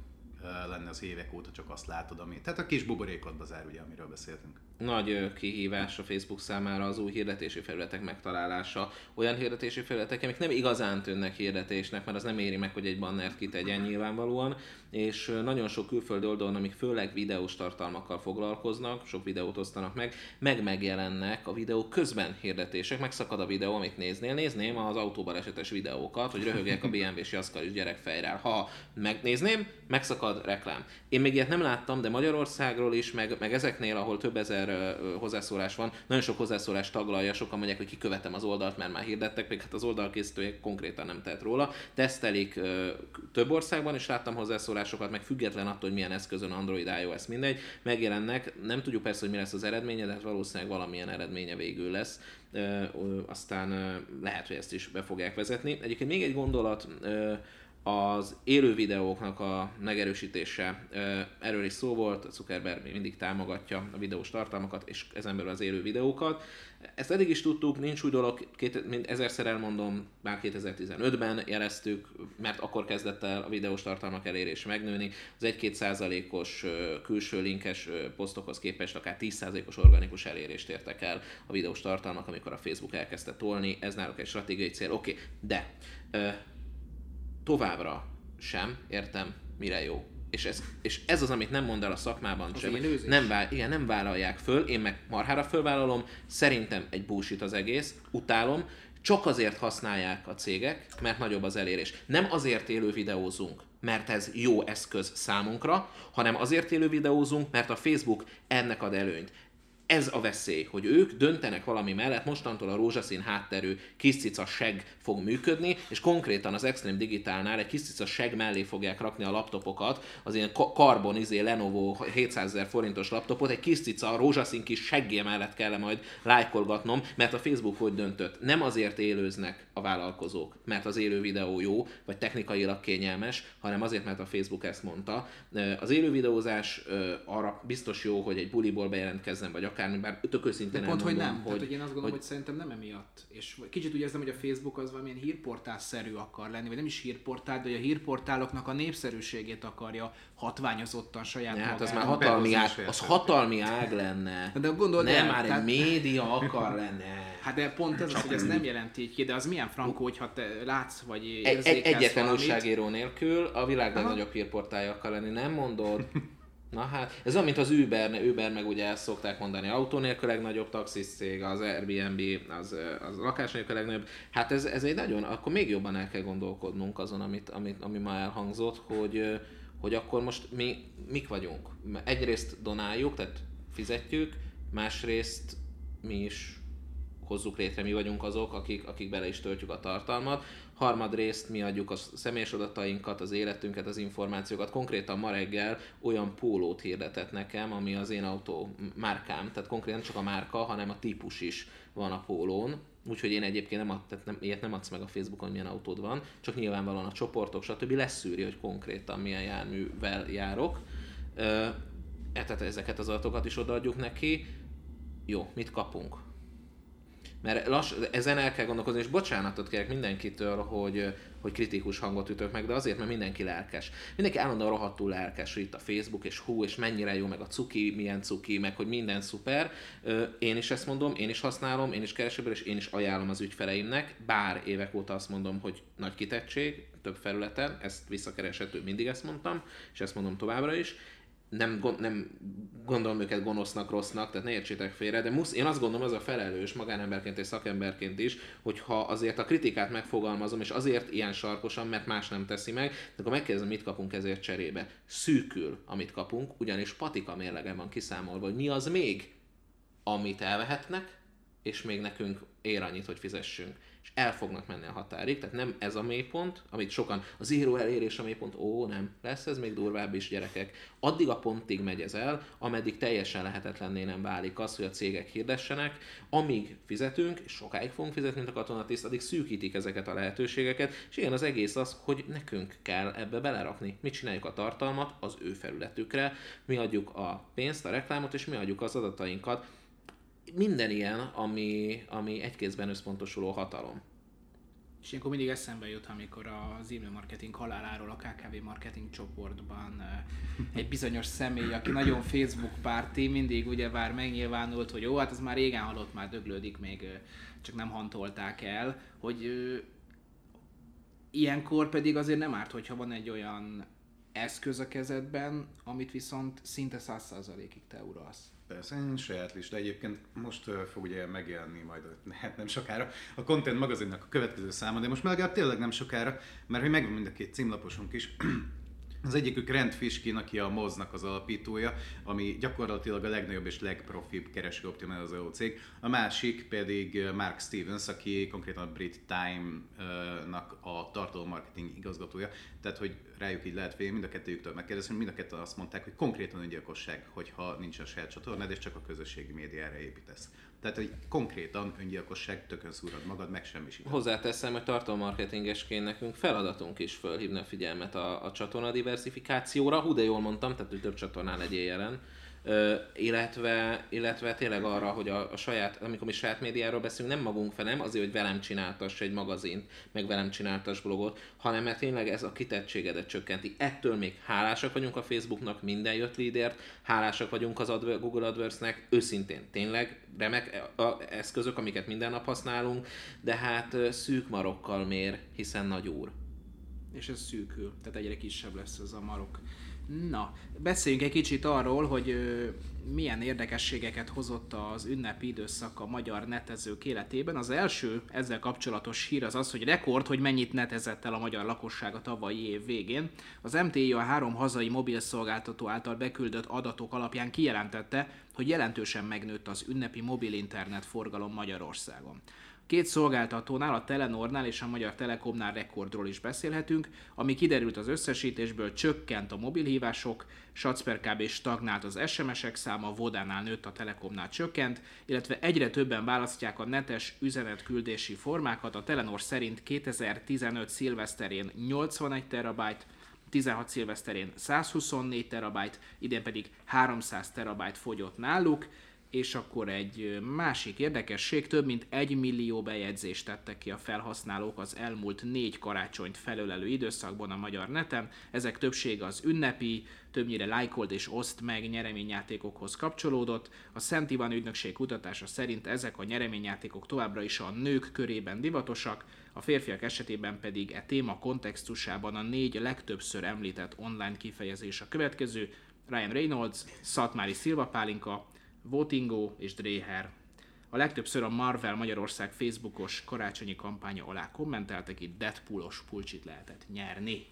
lenne az évek óta csak azt látod, ami... Tehát a kis buborékodba zár, ugye, amiről beszéltünk. Nagy kihívás a Facebook számára az új hirdetési felületek megtalálása. Olyan hirdetési felületek, amik nem igazán tűnnek hirdetésnek, mert az nem éri meg, hogy egy bannert kitegyen nyilvánvalóan, és nagyon sok külföldi oldalon, amik főleg videós tartalmakkal foglalkoznak, sok videót osztanak meg, meg megjelennek a videó közben hirdetések, megszakad a videó, amit néznél. Nézném az autóbalesetes videókat, hogy röhögek a BMW-s Jaskar is gyerek fejrel. Ha megnézném, megszakad reklám. Én még ilyet nem láttam, de Magyarországról is, meg, meg ezeknél, ahol több ezer hozzászólás van, nagyon sok hozzászólás taglalja, sokan mondják, hogy kikövetem az oldalt, mert már hirdettek, még hát az oldalkészítője konkrétan nem tehet róla. Tesztelik több országban, is láttam hozzászólást megszólásokat, meg független attól, hogy milyen eszközön Android, iOS, mindegy, megjelennek. Nem tudjuk persze, hogy mi lesz az eredménye, de hát valószínűleg valamilyen eredménye végül lesz. Aztán lehet, hogy ezt is be fogják vezetni. Egyébként még egy gondolat, az élő videóknak a megerősítése, erről is szó volt, Zuckerberg mindig támogatja a videós tartalmakat, és ezen belül az élő videókat. Ezt eddig is tudtuk, nincs új dolog, két, mint ezerszer elmondom, már 2015-ben jeleztük, mert akkor kezdett el a videós tartalmak elérés megnőni. Az 1-2 százalékos külső linkes posztokhoz képest akár 10 százalékos organikus elérést értek el a videós tartalmak, amikor a Facebook elkezdte tolni, ez náluk egy stratégiai cél, oké, okay. de továbbra sem értem, mire jó. És ez, és ez az, amit nem mond el a szakmában Az sem. Nem, vál, igen, nem vállalják föl, én meg marhára fölvállalom, szerintem egy bullshit az egész, utálom, csak azért használják a cégek, mert nagyobb az elérés. Nem azért élő videózunk, mert ez jó eszköz számunkra, hanem azért élő videózunk, mert a Facebook ennek ad előnyt. Ez a veszély, hogy ők döntenek valami mellett, mostantól a rózsaszín hátterű kis cica seg fog működni, és konkrétan az Extreme Digitálnál egy kis cica seg mellé fogják rakni a laptopokat, az ilyen ka- Carbon izé Lenovo 700 ezer forintos laptopot, egy kis cica rózsaszín kis seggé mellett kell majd lájkolgatnom, mert a Facebook hogy döntött. Nem azért élőznek a vállalkozók, mert az élő videó jó, vagy technikailag kényelmes, hanem azért, mert a Facebook ezt mondta. Az élő videózás arra biztos jó, hogy egy buliból bejelentkezzen, vagy akármi, bár tök őszintén pont, hogy nem. Hogy, Tehát, hogy én azt gondolom, hogy... hogy szerintem nem emiatt. És kicsit úgy érzem, hogy a Facebook az valamilyen hírportál-szerű akar lenni, vagy nem is hírportál, de a hírportáloknak a népszerűségét akarja hatványozottan saját Ja, hát az már hatalmi ág, az hatalmi ág lenne. De gondold nem el, már egy tehát- média akar lenne. Hát de pont ez az, hogy ezt nem jelenti így ki, de az milyen frankó, hogyha te látsz, vagy Egy, egy, érzékelsz egyetlen újságíró nélkül a világ legnagyobb hírportálja akar lenni, nem mondod? [laughs] Na hát, ez olyan, mint az Uber, Uber meg ugye ezt szokták mondani, autó nélkül legnagyobb taxiszcég, az Airbnb, az, az lakás nélkül legnagyobb. Hát ez, ez egy nagyon, akkor még jobban el kell gondolkodnunk azon, amit, amit, ami ma elhangzott, hogy, hogy akkor most mi mik vagyunk. Egyrészt donáljuk, tehát fizetjük, másrészt mi is hozzuk létre, mi vagyunk azok, akik, akik bele is töltjük a tartalmat. Harmadrészt mi adjuk a személyes adatainkat, az életünket, az információkat. Konkrétan ma reggel olyan pólót hirdetett nekem, ami az én autó márkám, tehát konkrétan csak a márka, hanem a típus is van a pólón. Úgyhogy én egyébként nem, ad, tehát nem, ilyet nem adsz meg a Facebookon, milyen autód van, csak nyilvánvalóan a csoportok, stb. leszűri, hogy konkrétan milyen járművel járok. E, tehát ezeket az adatokat is odaadjuk neki. Jó, mit kapunk? Mert lass, ezen el kell gondolkozni, és bocsánatot kérek mindenkitől, hogy, hogy kritikus hangot ütök meg, de azért, mert mindenki lelkes. Mindenki állandóan rohadtul lelkes, hogy itt a Facebook, és hú, és mennyire jó, meg a cuki, milyen cuki, meg hogy minden szuper. Én is ezt mondom, én is használom, én is keresőből, és én is ajánlom az ügyfeleimnek, bár évek óta azt mondom, hogy nagy kitettség, több felületen, ezt visszakereshető, mindig ezt mondtam, és ezt mondom továbbra is nem, nem gondolom őket gonosznak, rossznak, tehát ne értsétek félre, de musz, én azt gondolom, az a felelős magánemberként és szakemberként is, hogyha azért a kritikát megfogalmazom, és azért ilyen sarkosan, mert más nem teszi meg, de akkor megkérdezem, mit kapunk ezért cserébe. Szűkül, amit kapunk, ugyanis patika mérlegen van kiszámolva, hogy mi az még, amit elvehetnek, és még nekünk ér annyit, hogy fizessünk. És el fognak menni a határig, tehát nem ez a mélypont, amit sokan, az író elérés a mélypont, ó nem, lesz ez még durvább is gyerekek. Addig a pontig megy ez el, ameddig teljesen lehetetlenné nem válik az, hogy a cégek hirdessenek, amíg fizetünk, és sokáig fogunk fizetni, mint a katonatiszt, addig szűkítik ezeket a lehetőségeket, és igen, az egész az, hogy nekünk kell ebbe belerakni. Mi csináljuk a tartalmat az ő felületükre, mi adjuk a pénzt, a reklámot, és mi adjuk az adatainkat, minden ilyen, ami, ami egy kézben összpontosuló hatalom. És ilyenkor mindig eszembe jut, amikor az e-mail marketing haláláról a KKV marketing csoportban egy bizonyos személy, aki nagyon Facebook párti, mindig ugye vár megnyilvánult, hogy jó, hát az már régen halott, már döglődik, még csak nem hantolták el, hogy ilyenkor pedig azért nem árt, hogyha van egy olyan eszköz a kezedben, amit viszont szinte 100%-ig te uralsz. Persze, én saját lista. Egyébként most uh, fog ugye megjelenni majd, [laughs] hát nem sokára, a Content magazinnak a következő száma, de most már legalább tényleg nem sokára, mert hogy megvan mind a két címlaposunk is. [clears throat] Az egyikük Rand Fishkin, aki a Moznak az alapítója, ami gyakorlatilag a legnagyobb és legprofibb kereső optimalizáló cég. A másik pedig Mark Stevens, aki konkrétan a Brit Time-nak a tartalommarketing igazgatója. Tehát, hogy rájuk így lehet félni, mind a kettőjüktől megkérdezni, mind a ketten azt mondták, hogy konkrétan öngyilkosság, hogyha nincs a saját csatornád, és csak a közösségi médiára építesz. Tehát, hogy konkrétan öngyilkosság, tökön szúrod magad, megsemmisíted. Hozzáteszem, hogy tartalommarketingesként nekünk feladatunk is fölhívni a figyelmet a, a csatorna diversifikációra, hú de jól mondtam, tehát hogy több csatornán legyél jelen. Illetve, illetve tényleg arra, hogy a, a saját, amikor mi saját médiáról beszélünk, nem magunk fel, nem azért, hogy velem csináltass egy magazint, meg velem csináltass blogot, hanem mert tényleg ez a kitettségedet csökkenti. Ettől még hálásak vagyunk a Facebooknak minden jött lídért, hálásak vagyunk az Adver- Google AdWords-nek, őszintén tényleg remek a- eszközök, amiket minden nap használunk, de hát szűk marokkal mér, hiszen nagy úr. és ez szűkül, tehát egyre kisebb lesz ez a marok. Na, beszéljünk egy kicsit arról, hogy ö, milyen érdekességeket hozott az ünnepi időszak a magyar netezők életében. Az első ezzel kapcsolatos hír az az, hogy rekord, hogy mennyit netezett el a magyar lakosság a tavalyi év végén. Az MTI a három hazai mobil szolgáltató által beküldött adatok alapján kijelentette, hogy jelentősen megnőtt az ünnepi mobil internet forgalom Magyarországon. Két szolgáltatónál, a Telenornál és a Magyar Telekomnál rekordról is beszélhetünk, ami kiderült az összesítésből, csökkent a mobilhívások, Sacper kb. stagnált az SMS-ek száma, Vodánál nőtt, a Telekomnál csökkent, illetve egyre többen választják a netes üzenetküldési formákat. A Telenor szerint 2015 szilveszterén 81 terabájt, 16 szilveszterén 124 terabájt, idén pedig 300 terabájt fogyott náluk és akkor egy másik érdekesség, több mint egy millió bejegyzést tettek ki a felhasználók az elmúlt négy karácsonyt felölelő időszakban a magyar neten. Ezek többsége az ünnepi, többnyire lájkold és oszt meg nyereményjátékokhoz kapcsolódott. A Szent Iván ügynökség kutatása szerint ezek a nyereményjátékok továbbra is a nők körében divatosak, a férfiak esetében pedig e téma kontextusában a négy legtöbbször említett online kifejezés a következő, Ryan Reynolds, Szatmári Szilva Pálinka, Votingo és Dreher. A legtöbbször a Marvel Magyarország Facebookos karácsonyi kampánya alá kommenteltek, itt Deadpoolos pulcsit lehetett nyerni.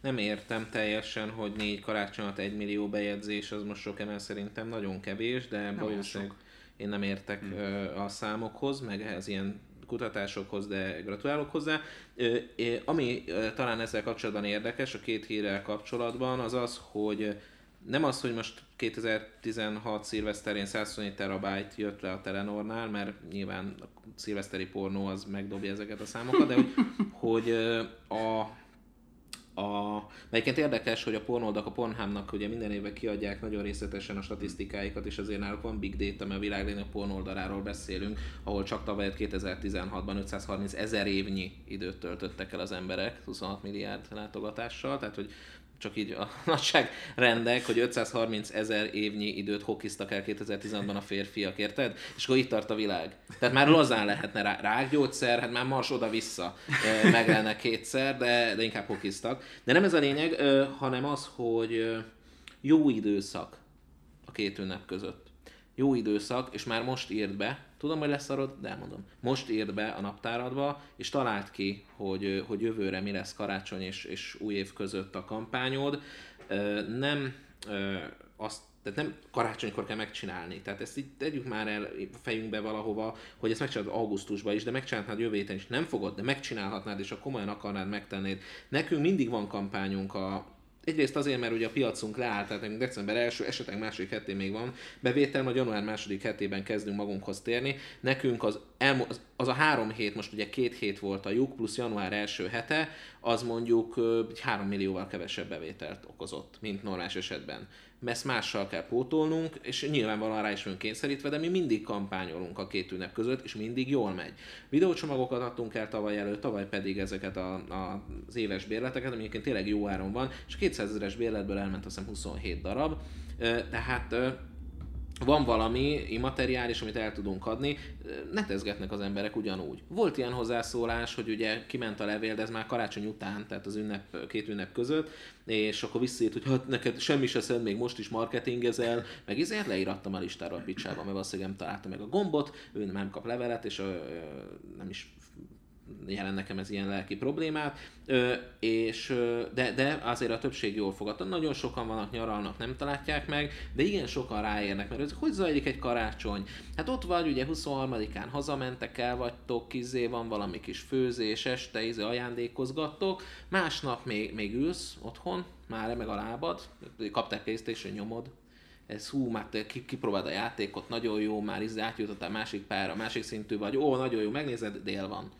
Nem értem teljesen, hogy négy karácsonyat egy millió bejegyzés, az most sok emel szerintem nagyon kevés, de valószínűleg én nem értek hmm. a számokhoz, meg ez ilyen kutatásokhoz, de gratulálok hozzá. Ami talán ezzel kapcsolatban érdekes, a két hírrel kapcsolatban, az az, hogy nem az, hogy most 2016 szilveszterén 124 terabájt jött le a Telenornál, mert nyilván a szilveszteri pornó az megdobja ezeket a számokat, de hogy, [laughs] hogy a, a, melyiként érdekes, hogy a pornoldak a Pornhubnak ugye minden évben kiadják nagyon részletesen a statisztikáikat, és azért náluk van big data, mert a világ legnagyobb pornoldaláról beszélünk, ahol csak tavaly 2016-ban 530 ezer évnyi időt töltöttek el az emberek 26 milliárd látogatással, tehát hogy csak így a [laughs] nagyságrendek, hogy 530 ezer évnyi időt hokiztak el 2016-ban a férfiak, érted? És akkor itt tart a világ. Tehát már lazán lehetne rá, rákgyógyszer, hát már mars oda-vissza meg lenne kétszer, de, de inkább hokiztak. De nem ez a lényeg, hanem az, hogy jó időszak a két ünnep között. Jó időszak, és már most írd be, Tudom, hogy lesz arod, de elmondom. Most írd be a naptáradba, és találd ki, hogy, hogy jövőre mi lesz karácsony és, és új év között a kampányod. Nem azt tehát nem karácsonykor kell megcsinálni. Tehát ezt így tegyük már el fejünkbe valahova, hogy ezt megcsinálod augusztusban is, de megcsinálhatnád jövő héten is. Nem fogod, de megcsinálhatnád, és ha komolyan akarnád megtenni. Nekünk mindig van kampányunk a, Egyrészt azért, mert ugye a piacunk leállt, tehát december első, esetleg második hetén még van bevétel, majd január második hetében kezdünk magunkhoz térni. Nekünk az, az, az a három hét, most ugye két hét volt a lyuk, plusz január első hete, az mondjuk egy három millióval kevesebb bevételt okozott, mint normális esetben ezt mással kell pótolnunk, és nyilvánvalóan rá is vagyunk kényszerítve, de mi mindig kampányolunk a két ünnep között, és mindig jól megy. Videócsomagokat adtunk el tavaly előtt, tavaly pedig ezeket a, a, az éves bérleteket, ami egyébként tényleg jó áron van, és 200 ezeres bérletből elment azt hiszem 27 darab, tehát van valami immateriális, amit el tudunk adni, netezgetnek az emberek ugyanúgy. Volt ilyen hozzászólás, hogy ugye kiment a levél, de ez már karácsony után, tehát az ünnep, két ünnep között, és akkor visszajött, hogy hát neked semmi se szed, még most is marketingezel, meg ezért leírattam a listára a picsába, mert valószínűleg nem találta meg a gombot, ő nem kap levelet, és nem is jelent nekem ez ilyen lelki problémát, és, de, de azért a többség jól fogadta. Nagyon sokan vannak, nyaralnak, nem találják meg, de igen sokan ráérnek, mert ez hogy zajlik egy karácsony? Hát ott vagy, ugye 23-án hazamentek, el vagytok, kizé van valami kis főzés, este izé ajándékozgattok, másnap még, még ülsz otthon, már meg a lábad, kaptál Playstation, nyomod, ez hú, már te kipróbáld a játékot, nagyon jó, már izé átjutottál másik pára, másik szintű vagy, ó, nagyon jó, megnézed, dél van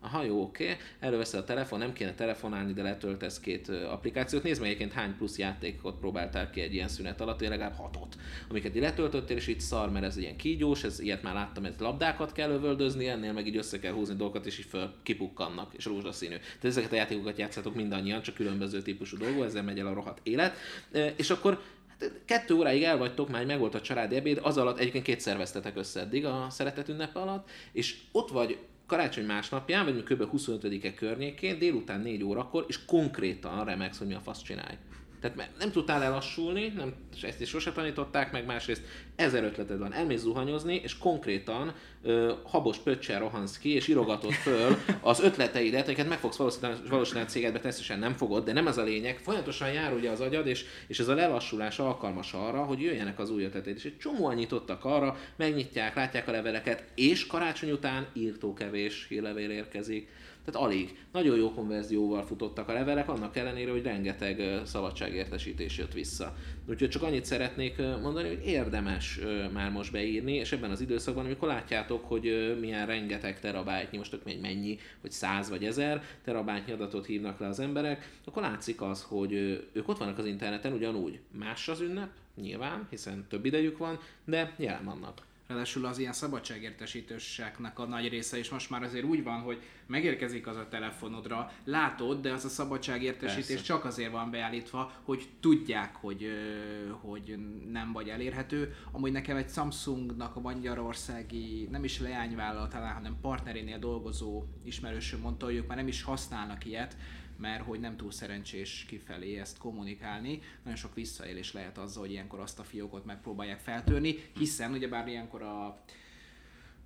Aha, jó, oké. Okay. Erről veszed a telefon, nem kéne telefonálni, de letöltesz két applikációt. Nézd meg egyébként hány plusz játékot próbáltál ki egy ilyen szünet alatt, én legalább hatot, amiket így letöltöttél, és itt szar, mert ez ilyen kígyós, ez ilyet már láttam, ez labdákat kell övöldözni, ennél meg így össze kell húzni dolgokat, és így föl kipukkannak, és rózsaszínű. Tehát ezeket a játékokat játszatok mindannyian, csak különböző típusú dolgok, ezzel megy el a rohadt élet. És akkor hát kettő óráig el vagytok, már meg volt a családi ebéd, az alatt egyébként kétszer vesztetek össze eddig a szeretet ünnepe alatt, és ott vagy karácsony másnapján, vagy kb. 25-e környékén, délután 4 órakor, és konkrétan remegsz, hogy mi a fasz csinálj. Tehát nem tudtál elassulni, nem, és ezt is sose tanították meg, másrészt ezer ötleted van, elmész zuhanyozni, és konkrétan ö, habos pöccsel rohansz ki, és irogatod föl az ötleteidet, amiket meg fogsz valószínűleg, valószínűleg cégedbe természetesen nem fogod, de nem ez a lényeg. Folyamatosan jár ugye az agyad, és, és ez a lelassulás alkalmas arra, hogy jöjjenek az új ötleteid. És egy csomóan nyitottak arra, megnyitják, látják a leveleket, és karácsony után írtókevés hírlevél érkezik tehát alig. Nagyon jó konverzióval futottak a levelek, annak ellenére, hogy rengeteg szabadságértesítés jött vissza. Úgyhogy csak annyit szeretnék mondani, hogy érdemes már most beírni, és ebben az időszakban, amikor látjátok, hogy milyen rengeteg terabájtnyi, most még mennyi, hogy száz vagy ezer terabájtnyi adatot hívnak le az emberek, akkor látszik az, hogy ők ott vannak az interneten ugyanúgy. Más az ünnep, nyilván, hiszen több idejük van, de jelen vannak. Ráadásul az ilyen szabadságértesítőseknek a nagy része is most már azért úgy van, hogy megérkezik az a telefonodra, látod, de az a szabadságértesítés Persze. csak azért van beállítva, hogy tudják, hogy, hogy nem vagy elérhető. Amúgy nekem egy Samsungnak a magyarországi, nem is leányvállalatánál, hanem partnerénél dolgozó ismerősöm mondta, hogy ők már nem is használnak ilyet, mert hogy nem túl szerencsés kifelé ezt kommunikálni. Nagyon sok visszaélés lehet azzal, hogy ilyenkor azt a fiókot megpróbálják feltörni, hiszen ugyebár ilyenkor a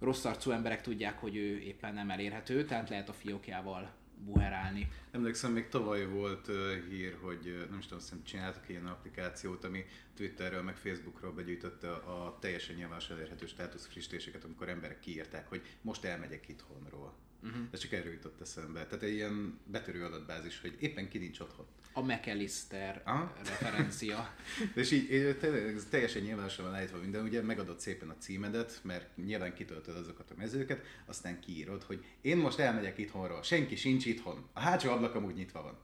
rossz arcú emberek tudják, hogy ő éppen nem elérhető, tehát lehet a fiókjával buherálni. Emlékszem, még tavaly volt uh, hír, hogy nem is tudom, azt csináltak ilyen applikációt, ami Twitterről meg Facebookról begyűjtötte a teljesen nyilvános elérhető státusz frissítéseket, amikor emberek kiírták, hogy most elmegyek itthonról. Uh-huh. Ez csak erről jutott eszembe. Tehát egy ilyen betörő adatbázis, hogy éppen ki nincs otthon. A McAllister Aha. referencia. [laughs] és így ez teljesen nyilvánosan van állítva minden, ugye megadod szépen a címedet, mert nyilván kitöltöd azokat a mezőket, aztán kiírod, hogy én most elmegyek itthonról, senki sincs itthon, a hátsó ablak amúgy nyitva van.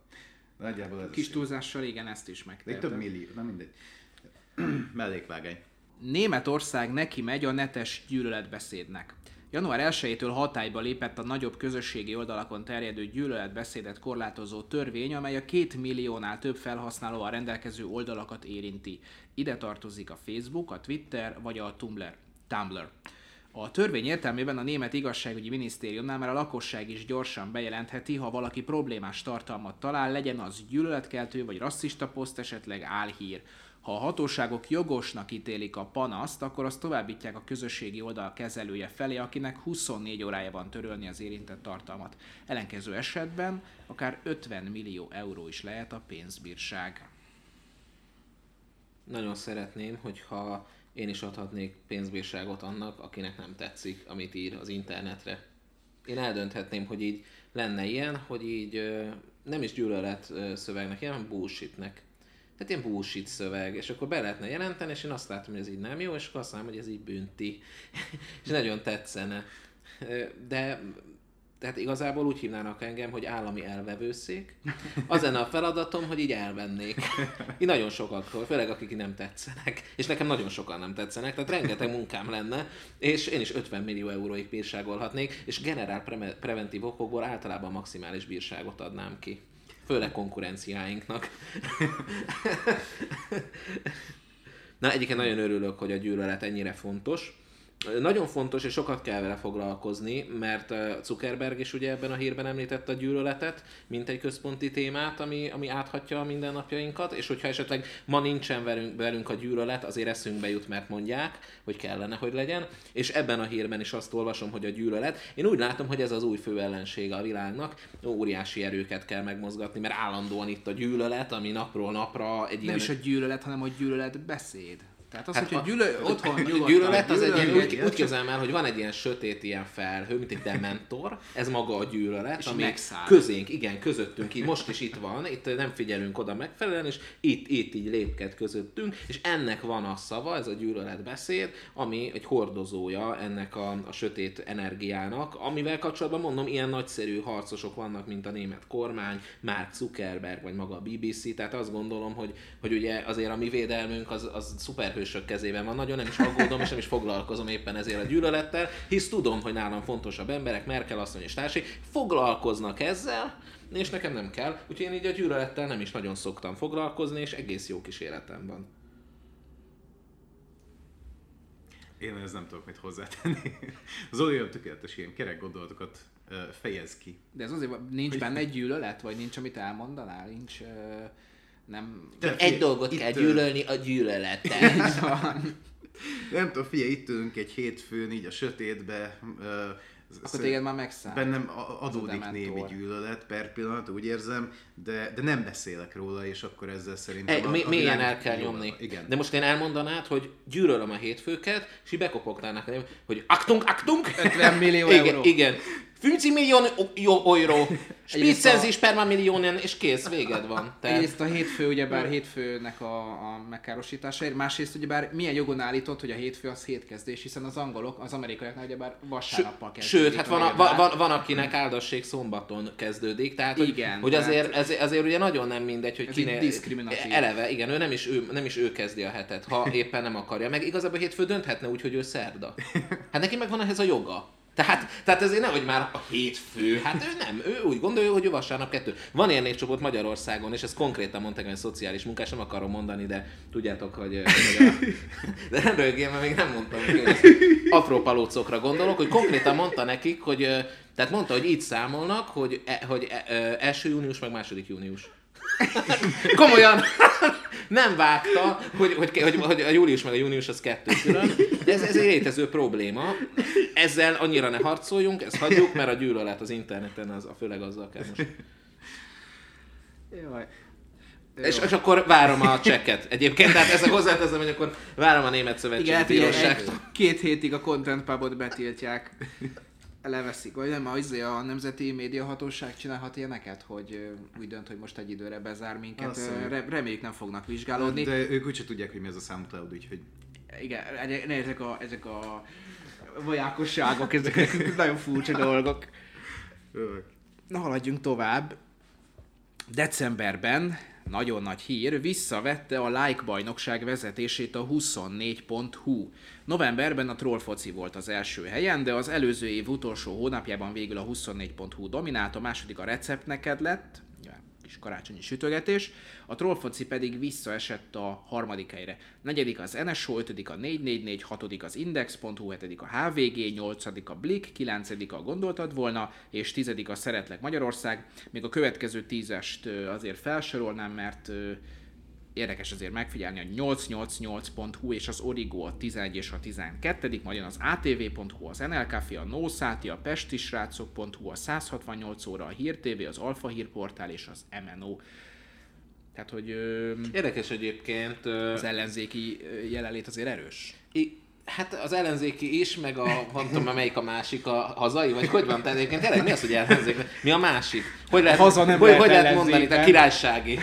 Nagyjából ez Kis túlzással igen, ezt is megtettem. több millió, nem mindegy. [clears throat] Mellékvágány. Németország neki megy a netes gyűlöletbeszédnek. Január 1-től hatályba lépett a nagyobb közösségi oldalakon terjedő gyűlöletbeszédet korlátozó törvény, amely a két milliónál több felhasználóval rendelkező oldalakat érinti. Ide tartozik a Facebook, a Twitter vagy a Tumblr. Tumblr. A törvény értelmében a német igazságügyi minisztériumnál már a lakosság is gyorsan bejelentheti, ha valaki problémás tartalmat talál, legyen az gyűlöletkeltő vagy rasszista poszt, esetleg álhír. Ha a hatóságok jogosnak ítélik a panaszt, akkor azt továbbítják a közösségi oldal kezelője felé, akinek 24 órája van törölni az érintett tartalmat. Ellenkező esetben akár 50 millió euró is lehet a pénzbírság. Nagyon szeretném, hogyha én is adhatnék pénzbírságot annak, akinek nem tetszik, amit ír az internetre. Én eldönthetném, hogy így lenne ilyen, hogy így nem is gyűlölet szövegnek, hanem bullshitnek tehát ilyen bullshit szöveg, és akkor be lehetne jelenteni, és én azt látom, hogy ez így nem jó, és akkor azt mondom, hogy ez így bünti. [laughs] és nagyon tetszene. De tehát igazából úgy hívnának engem, hogy állami elvevőszék. Az lenne a feladatom, hogy így elvennék. Így nagyon sokaktól, főleg akik nem tetszenek. És nekem nagyon sokan nem tetszenek, tehát rengeteg munkám lenne, és én is 50 millió euróig bírságolhatnék, és generál pre- preventív okokból általában maximális bírságot adnám ki főleg konkurenciáinknak. [laughs] Na, egyébként nagyon örülök, hogy a gyűlölet ennyire fontos. Nagyon fontos, és sokat kell vele foglalkozni, mert Zuckerberg is ugye ebben a hírben említette a gyűlöletet, mint egy központi témát, ami, ami áthatja a mindennapjainkat, és hogyha esetleg ma nincsen velünk, velünk a gyűlölet, azért eszünkbe jut, mert mondják, hogy kellene, hogy legyen, és ebben a hírben is azt olvasom, hogy a gyűlölet. Én úgy látom, hogy ez az új fő ellensége a világnak, óriási erőket kell megmozgatni, mert állandóan itt a gyűlölet, ami napról napra egy Nem ilyen... is a gyűlölet, hanem a gyűlölet beszéd. Tehát az, hát hogy a gyűlö, otthon [coughs] nyugodtan, gyűlölet, az egy ilyen, úgy, úgy képzelem el, hogy van egy ilyen sötét ilyen felhő, mint egy dementor, ez maga a gyűlölet, és ami megszáll. közénk, igen, közöttünk, így. Most is itt van, itt nem figyelünk oda megfelelően, és itt, itt így lépked közöttünk, és ennek van a szava, ez a beszéd, ami egy hordozója ennek a, a sötét energiának, amivel kapcsolatban mondom, ilyen nagyszerű harcosok vannak, mint a német kormány, Mark Zuckerberg, vagy maga a BBC, tehát azt gondolom, hogy, hogy ugye azért a mi védelmünk az, az szuper hősök kezében van. Nagyon nem is aggódom, és nem is foglalkozom éppen ezért a gyűlölettel, hisz tudom, hogy nálam fontosabb emberek, Merkel asszony és társai foglalkoznak ezzel, és nekem nem kell, úgyhogy én így a gyűlölettel nem is nagyon szoktam foglalkozni, és egész jó kis életem van. Én ez nem tudok mit hozzátenni. [laughs] Az olyan tökéletes ilyen kerek gondolatokat fejez ki. De ez azért nincs benne egy gyűlölet, vagy nincs, amit elmondanál? Nincs... ö, nem... De Egy figyelj, dolgot kell ö, gyűlölni, a gyűlöletet. [laughs] Nem tudom, figyelj, itt ülünk egy hétfőn, így a sötétbe. Akkor téged már megszáll. Bennem adódik némi gyűlölet per pillanat, úgy érzem, de, de nem beszélek róla, és akkor ezzel szerintem Egy, mi, a mélyen el kell nyomni. Igen. De most én elmondanád, hogy gyűlölöm a hétfőket, és így bekopogtálnak, nekem, hogy aktunk, aktunk. 50 millió [laughs] igen, euró. Igen. 50 millió euró. Egyrészt Spitzen a- sperma millionen, és kész, véged van. [laughs] Tehát, Egyrészt a hétfő, ugyebár hétfőnek a, a megkárosításáért, másrészt ugyebár milyen jogon állított, hogy a hétfő az hétkezdés, hiszen az angolok, az amerikaiaknál ugyebár vasárnappal kezdődik. Sőt, hát van, a, van, van, van, akinek áldassék szombaton kezdődik, tehát hogy, Igen, hogy tehát- azért, ezért, azért ugye nagyon nem mindegy, hogy diszkriminatív. eleve, igen, ő nem is ő, nem is ő kezdi a hetet, ha [laughs] éppen nem akarja. Meg igazából hétfő dönthetne úgy, hogy ő szerda. Hát neki meg van ehhez a joga. Tehát, tehát ezért nehogy már a hétfő, hát ő nem, ő úgy gondolja, hogy ő vasárnap kettő. Van ilyen népcsoport Magyarországon, és ezt konkrétan mondták, hogy szociális munkás, nem akarom mondani, de tudjátok, hogy, hogy a... [laughs] de nem rögjél, mert még nem mondtam, hogy ezt apró palócokra gondolok, hogy konkrétan mondta nekik, hogy ö, tehát mondta, hogy így számolnak, hogy, e, hogy e, ö, első június, meg második június. [laughs] Komolyan [laughs] nem vágta, hogy, hogy, hogy, hogy a július meg a június az kettő külön, de ez, ez egy létező probléma. Ezzel annyira ne harcoljunk, ezt hagyjuk, mert a gyűlölet az interneten, az, főleg azzal kell most. Jaj. És, és akkor várom a csekket. Egyébként, tehát ezzel hozzáteszem, hogy akkor várom a Német Szövetségi Igen, hát két hétig a Content Pubot betiltják. Leveszik, vagy nem, az a Nemzeti Médiahatóság csinálhat ilyeneket, hogy úgy dönt, hogy most egy időre bezár minket. Azt Ö, hiszem. Re- reméljük nem fognak vizsgálódni. De ők úgyse tudják, hogy mi ez a SoundCloud, úgyhogy Igen, ezek a, ezek a vajákosságok, ezek nagyon furcsa dolgok. Na, haladjunk tovább. Decemberben, nagyon nagy hír, visszavette a Like bajnokság vezetését a 24.hu. Novemberben a Troll foci volt az első helyen, de az előző év utolsó hónapjában végül a 24.hu dominált, a második a recept neked lett, kis karácsonyi sütögetés, a Troll foci pedig visszaesett a harmadik helyre. Negyedik az NSO, ötödik a 444, hatodik az Index.hu, hetedik a HVG, nyolcadik a Blik, kilencedik a Gondoltad volna, és tizedik a Szeretlek Magyarország. Még a következő tízest azért felsorolnám, mert érdekes azért megfigyelni, a 888.hu és az Origo a 11 és a 12 majd jön az ATV.hu, az NL Café, a Nószáti, a pestisrácok.hu, a 168 óra, a Hír TV, az Alfa Hírportál és az MNO. Tehát, hogy ö, Érdekes egyébként. ö, az ellenzéki jelenlét azért erős. I- Hát az ellenzéki is, meg a, nem tudom, melyik a másik, a hazai, vagy hogy van? Tehát egyébként tényleg mi az, hogy ellenzék? Mi a másik? Hogy lehet, Haza nem hogy, lehet hogy lehet mondani? A királysági.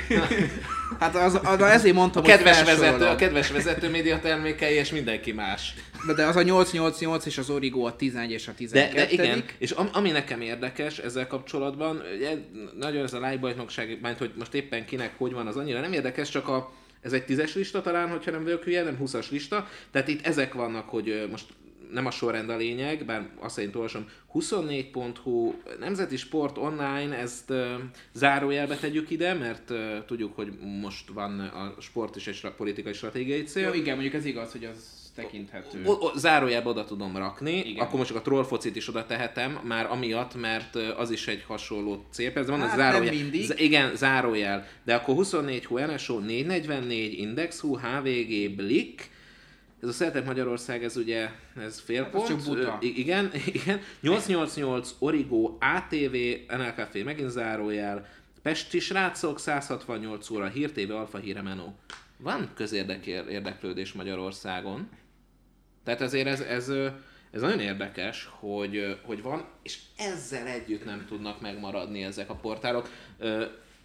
Hát az, az, ezért mondtam, A kedves hogy vezető, a kedves vezető média termékei, és mindenki más. De, de az a 888 és az Origo a 11 és a De, 12 de igen, és am, ami nekem érdekes ezzel kapcsolatban, ugye, nagyon ez a live bajnokság, mert hogy most éppen kinek hogy van, az annyira nem érdekes, csak a, ez egy tízes lista talán, hogyha nem vagyok hülye, nem 20-as lista, tehát itt ezek vannak, hogy most nem a sorrend a lényeg, bár azt szerint olvasom, 24.hu, Nemzeti Sport Online, ezt uh, zárójelbe tegyük ide, mert uh, tudjuk, hogy most van a sport is egy politikai stratégiai cél. Jó, igen, mondjuk ez igaz, hogy az tekinthető. O, o, zárójelbe oda tudom rakni, Igen. Akkor most csak a trollfocit is oda tehetem, már amiatt, mert az is egy hasonló cél. Persze van Hát nem zárójel. Z- igen, zárójel. De akkor 24 hu NSO, 444, Index hu, HVG, Blik, ez a Szeretet Magyarország, ez ugye, ez fél Hát pont. csak buta. Ö, igen, [laughs] igen. 888, Origo, ATV, NLKF, megint zárójel, Pesti srácok, 168 óra, Hír TV, Alfa Híre Menó. Van közérdek érdeklődés Magyarországon. Tehát azért ez, ez, ez nagyon érdekes, hogy, hogy van, és ezzel együtt nem tudnak megmaradni ezek a portálok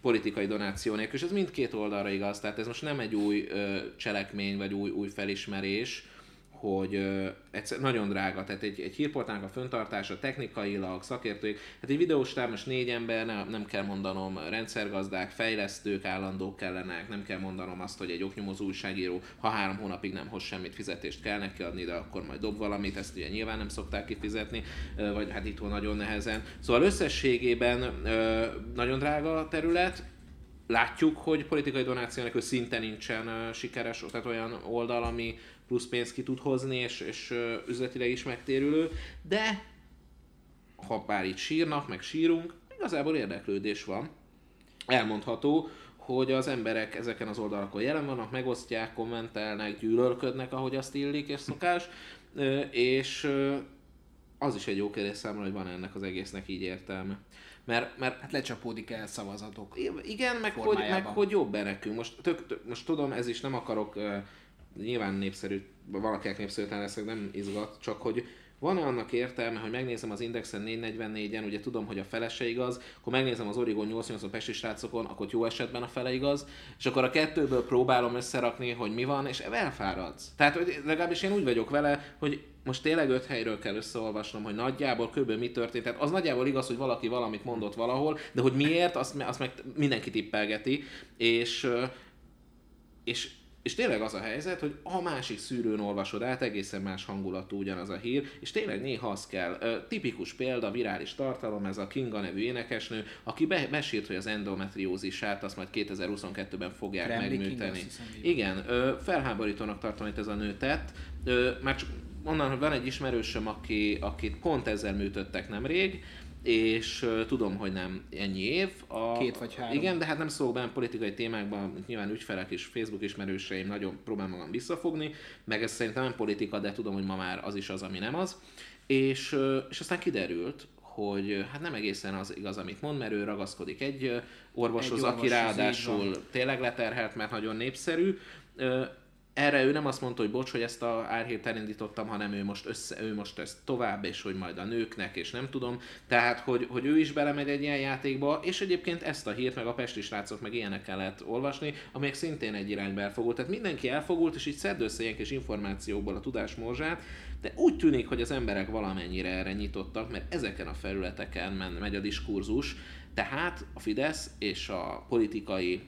politikai donáció nélkül, és ez mindkét oldalra igaz, tehát ez most nem egy új ö, cselekmény, vagy új, új felismerés, hogy ö, egyszer, nagyon drága, tehát egy, egy hírportálnak a föntartása technikailag, szakértőik, hát egy videóstáb most négy ember, nem, nem kell mondanom, rendszergazdák, fejlesztők, állandók kellenek, nem kell mondanom azt, hogy egy oknyomozó újságíró, ha három hónapig nem hoz semmit, fizetést kell neki adni, de akkor majd dob valamit, ezt ugye nyilván nem szokták kifizetni, vagy hát itthon nagyon nehezen. Szóval összességében ö, nagyon drága a terület, látjuk, hogy politikai donáció nélkül szinte nincsen sikeres, tehát olyan oldal, ami plusz pénzt ki tud hozni, és, és üzletileg is megtérülő, de ha bár itt sírnak, meg sírunk, igazából érdeklődés van. Elmondható, hogy az emberek ezeken az oldalakon jelen vannak, megosztják, kommentelnek, gyűlölködnek, ahogy azt illik és szokás, és az is egy jó kérdés számomra, hogy van ennek az egésznek így értelme. Mert, mert hát lecsapódik el szavazatok Igen, meg hogy, meg hogy jobb nekünk. Most, tök, tök, most tudom, ez is nem akarok, nyilván népszerű, valakinek népszerűtlen leszek, nem izgat, csak hogy van-e annak értelme, hogy megnézem az Indexen 444-en, ugye tudom, hogy a fele se igaz, akkor megnézem az Origon 88 Pesti srácokon, akkor jó esetben a fele igaz, és akkor a kettőből próbálom összerakni, hogy mi van, és elfáradsz. Tehát hogy legalábbis én úgy vagyok vele, hogy most tényleg öt helyről kell összeolvasnom, hogy nagyjából kb. mi történt. Tehát az nagyjából igaz, hogy valaki valamit mondott valahol, de hogy miért, azt, azt meg mindenki tippelgeti, és, és és tényleg az a helyzet, hogy a másik szűrőn olvasod át, egészen más hangulatú ugyanaz a hír, és tényleg néha az kell. Ö, tipikus példa, virális tartalom, ez a Kinga nevű énekesnő, aki be, besírt, hogy az endometriózisát azt majd 2022-ben fogják Kremli megműteni. Igen, ö, felháborítónak tartom, hogy ez a nő tett, ö, már csak onnan, hogy van egy ismerősöm, aki, akit pont ezzel műtöttek nemrég, és uh, tudom, hogy nem ennyi év. A, Két vagy három. Igen, de hát nem szólok benne politikai témákban, nyilván ügyfelek és Facebook ismerőseim nagyon próbálom magam visszafogni, meg ez szerintem nem politika, de tudom, hogy ma már az is az, ami nem az. És, uh, és aztán kiderült, hogy hát nem egészen az igaz, amit mond, mert ő ragaszkodik egy orvoshoz, egy orvos, aki ráadásul tényleg leterhelt, mert nagyon népszerű, erre ő nem azt mondta, hogy bocs, hogy ezt a árhírt elindítottam, hanem ő most, össze, ő most ezt tovább, és hogy majd a nőknek, és nem tudom. Tehát, hogy, hogy ő is belemegy egy ilyen játékba, és egyébként ezt a hírt, meg a pesti srácok, meg ilyenekkel lehet olvasni, amelyek szintén egy irányba elfogult. Tehát mindenki elfogult, és így szedd össze ilyen kis információkból a tudás morzsát, de úgy tűnik, hogy az emberek valamennyire erre nyitottak, mert ezeken a felületeken megy a diskurzus, tehát a Fidesz és a politikai